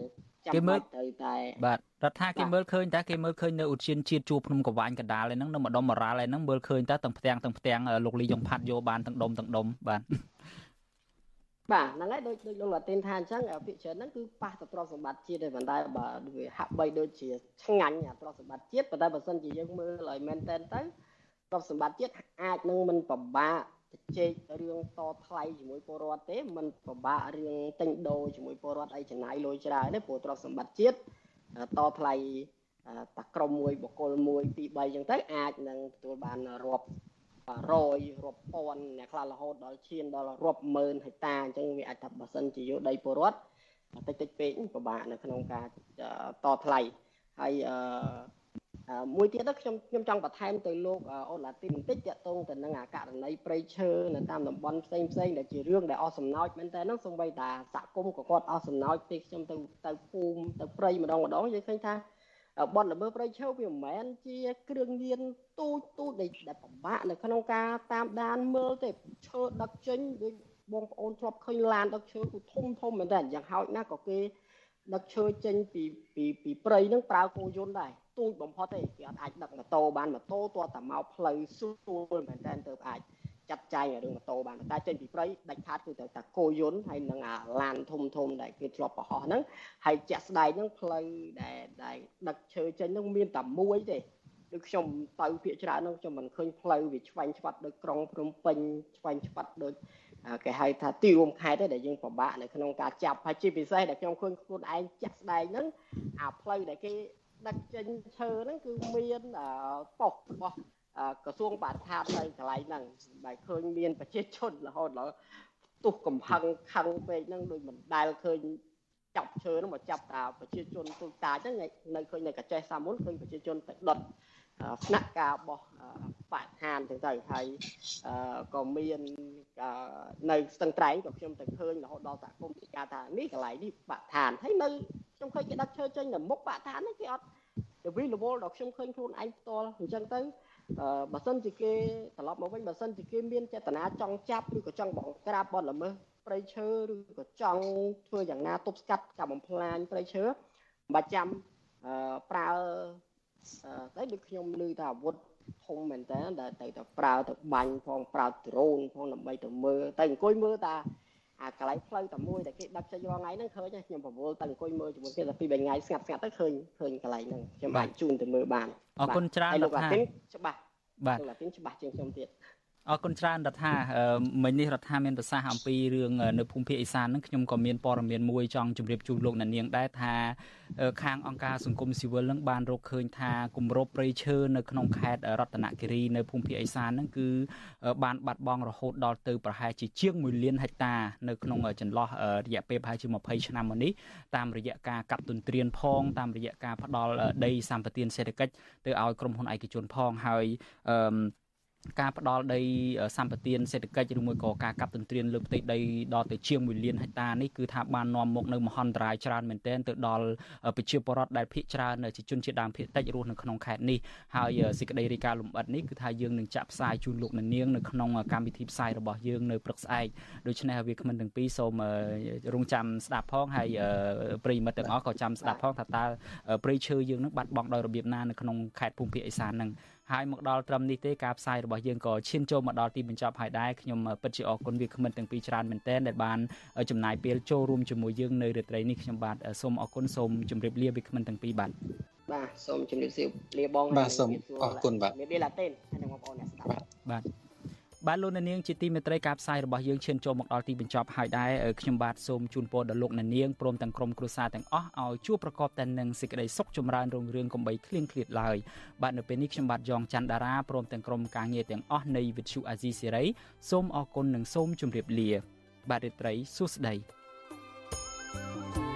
ចាំបាច់ទៅតែបាទរដ្ឋាគេមើលឃើញតែគេមើលឃើញនៅឧទ្យានជាតិជួរភ្នំកវាញកដាលឯហ្នឹងនៅម្ដុំមរ៉ាល់ឯហ្នឹងមើលឃើញតែទាំងផ្ទាំងទាំងផ្ទាំងលោកលីយ៉ុងផាត់យកបានទាំងដុំទាំងដុំបាទបាទហ្នឹងហើយដូចដូចលោកលាទីនថាអញ្ចឹងភាគច្រើនហ្នឹងគឺប៉ះទៅទ្រព្យសម្បត្តិជាតិទេប៉ុន្តែបើវាហាក់បីដូចជាឆ្ងាញ់ទ្រព្យសម្បត្តិជាតិប៉ុន្តែបើសិនជាយើងមើលឲ្យមែនតែនទៅ ទ្រព្យសម្បត្តិជាតិអាចនឹងមិនពិបាកទៅជែករឿងតថ្លៃជាមួយពលរដ្ឋទេមិនពិបាករឿងទិញដូរជាមួយពលរដ្ឋអីចំណាយលុយច្រើនទេព្រោះទ្រព្យសម្បត្តិជាតិតថ្លៃតាក្រុមមួយបុគ្គលមួយពីរ3ចឹងទៅអាចនឹងទទួលបានរាប់រយរាប់ពាន់អ្នកខ្លះរហូតដល់ឈានដល់រាប់ម៉ឺនហិកតាអញ្ចឹងវាអាចថាបើសិនជាយកដីពលរដ្ឋតិចតិចពេកពិបាកនៅក្នុងការតថ្លៃហើយអឺ មួយទៀតទៅខ្ញុំខ្ញុំចង់បន្ថែមទៅលោកអូឡាទីនបន្តិចតកតងទៅនឹងអាករណីព្រៃឈើនៅតាមតំបន់ផ្សេងផ្សេងដែលជារឿងដែលអស់សំណោចមែនតើហ្នឹងសូម្បីតាសហគមន៍ក៏គាត់អស់សំណោចពេលខ្ញុំទៅទៅភូមិទៅព្រៃម្ដងម្ដងយើងឃើញថាបនល្មើសព្រៃឈើវាមិនមែនជាគ្រឿងញៀនទូចទូចដែលពិបាកនៅក្នុងការតាមដានមើលទេឈើដឹកចេញដូចបងប្អូនធ្លាប់ឃើញឡានដឹកឈើគឺធំធំមែនតើយ៉ាងហោចណាស់ក៏គេដឹកឈើចេញពីពីពីព្រៃហ្នឹងប្រើគោយន្តដែរ ទូចបំផុតទេគេអត់អាចដឹកម៉ូតូបានម៉ូតូទាល់តែមកផ្លូវស្រួលមែនតើទៅអាចចាត់ចែងរឿងម៉ូតូបានតែចេញពីព្រៃដាច់ខាតគឺត្រូវតែគោយន្តហើយនឹងអាឡានធំធំដែលគេធ្លាប់ប្រហោះហ្នឹងហើយជាក់ស្ដែងហ្នឹងផ្លូវដែលដែលដឹកឈើចេញហ្នឹងមានតែមួយទេដូចខ្ញុំទៅភាកច្រើនហ្នឹងខ្ញុំមិនឃើញផ្លូវវាឆ្វេងឆ្វាត់ដូចក្រុងភ្នំពេញឆ្វេងឆ្វាត់ដូចគេហៅថាទីរួមខេត្តទេដែលយើងពិបាកនៅក្នុងការចាប់ហើយជាពិសេសដែលខ្ញុំឃើញខ្លួនឯងចាក់ស្ដែងហ្នឹងអាផ្លូវដែលគេ ដឹកចេញឈើហ្នឹងគឺមានប៉ុស្តិ៍របស់ក្រសួងបរិស្ថាននៅកន្លែងហ្នឹងបែរឃើញមានប្រជាជនរហូតដល់ទុះកំផឹងខឹងពេកហ្នឹងដូចមិនដែលឃើញចាប់ឈើហ្នឹងមកចាប់តាប្រជាជនទូចតាចហ្នឹងនៅឃើញនៅកញ្ចេះសាមុនឃើញប្រជាជនទៅដុតស្នាក់ការរបស់បរិស្ថានទៅទៅហើយក៏មាននៅស្ទឹងត្រែងក៏ខ្ញុំទៅឃើញរហូតដល់សហគមន៍ទីការថានេះកន្លែងនេះបរិស្ថានហើយនៅ ខ្ញុំឃើញគេដឹកឈើចេញទៅមុខបរិស្ថានហ្នឹងគេអត់ទៅវិលវល់ដល់ខ្ញុំឃើញខ្លួនឯងផ្ទាល់អញ្ចឹងទៅបើសិនជាគេត្រឡប់មកវិញបើសិនជាគេមានចេតនាចង់ចាប់ឬក៏ចង់បង្ក្រាបបទល្មើសព្រៃឈើឬក៏ចង់ធ្វើយ៉ាងណាទប់ស្កាត់ការបំផ្លាញព្រៃឈើមិនបាច់ចាំប្រើតែដូចខ្ញុំឮថាអាវុធធំមែនតើដែលទៅតែប្រើទៅបាញ់ផងប្រើដ្រូនផងដើម្បីទៅមើលតែអង្គុយមើលតា អាកន្លែងផ្លូវតែមួយដែលគេដឹកចេញរាល់ថ្ងៃហ្នឹងឃើញខ្ញុំប្រមូលតែអង្គុយមើលជាមួយគេតែពីរបីថ្ងៃស្ងាត់ស្ងាត់ទៅឃើញឃើញកន្លែងហ្នឹងខ្ញុំអាចជូនទៅមើលបានអរគុណច្រើនលោកថាច្បាស់បាទលោកថាច្បាស់ជាងខ្ញុំទៀត អរគុណច្រើនរដ្ឋាមិញនេះរដ្ឋាមានប្រសាសន៍អំពីរឿងនៅភូមិភាគឦសានហ្នឹងខ្ញុំក៏មានព័ត៌មានមួយចង់ជម្រាបជូនលោកអ្នកនាងដែរថាខាងអង្គការសង្គមស៊ីវិលហ្នឹងបានរកឃើញថាគម្របព្រៃឈើនៅក្នុងខេត្តរតនគិរីនៅភូមិភាគឦសានហ្នឹងគឺបានបាត់បង់រហូតដល់ទៅប្រហែលជាជាង1លានហិកតានៅក្នុងចន្លោះរយៈពេលប្រហែលជា20ឆ្នាំមកនេះតាមរយៈការកាប់ទន្ទ្រានផងតាមរយៈការផ្ដល់ដីសម្បត្តិសេដ្ឋកិច្ចទៅឲ្យក្រុមហ៊ុនឯកជនផងហើយអឺ ការផ្ដល់ដីសម្បត្តិសេដ្ឋកិច្ចឬមួយក៏ការកាប់ទន្ទ្រានលើផ្ទៃដីដល់ទៅជាង1លានហិកតានេះគឺថាបាននាំមកនៅមហន្តរាយច្រើនមែនទែនទៅដល់ប្រជាពលរដ្ឋដែលភាគច្រើនជាជនជាតិដើមភាគតិចរស់នៅក្នុងខេត្តនេះហើយសេចក្តីរាយការណ៍លម្អិតនេះគឺថាយើងនឹងចាក់ផ្សាយជូនលោកអ្នកនាងនៅក្នុងកម្មវិធីផ្សាយរបស់យើងនៅព្រឹកស្អែកដូច្នេះវាគ្មិនទាំងពីរសូមរងចាំស្ដាប់ផងហើយប្រិយមិត្តទាំងអស់ក៏ចាំស្ដាប់ផងថាតើព្រៃឈើយើងនឹងបាត់បង់ដោយរបៀបណានៅក្នុងខេត្តភូមិភាគឦសាននឹង ហើយមកដល់ត្រឹមនេះទេការផ្សាយរបស់យើងក៏ឈានចូលមកដល់ទីបញ្ចប់ហើយដែរខ្ញុំពិតជាអរគុណវាគ្មិនទាំងពីរច្រើនមែនទែនដែលបានចំណាយពេលចូលរួមជាមួយយើងនៅរាត្រីនេះខ្ញុំបាទសូមអរគុណសូមជម្រាបលាវាគ្មិនទាំងពីរបាទបាទសូមជម្រាបលាបងបាទសូមអរគុណបាទមានលាឡាតេនហើយនឹងបងប្អូនអ្នកស្ដាប់បាទ បាទលោកនាងជាទីមេត្រីការផ្សាយរបស់យើងឈានចូលមកដល់ទីបញ្ចប់ហើយដែរខ្ញុំបាទសូមជូនពរដល់លោកនាងព្រមទាំងក្រុមគ្រួសារទាំងអស់ឲ្យជួបប្រកបតែនឹងសេចក្តីសុខចម្រើនរុងរឿងកំបីគ្លៀងគ្លាតឡើយបាទនៅពេលនេះខ្ញុំបាទយ៉ងច័ន្ទដារាព្រមទាំងក្រុមការងារទាំងអស់នៃវិទ្យុអាស៊ីសេរីសូមអរគុណនិងសូមជម្រាបលា បាទរីត្រីសួស្តី thank you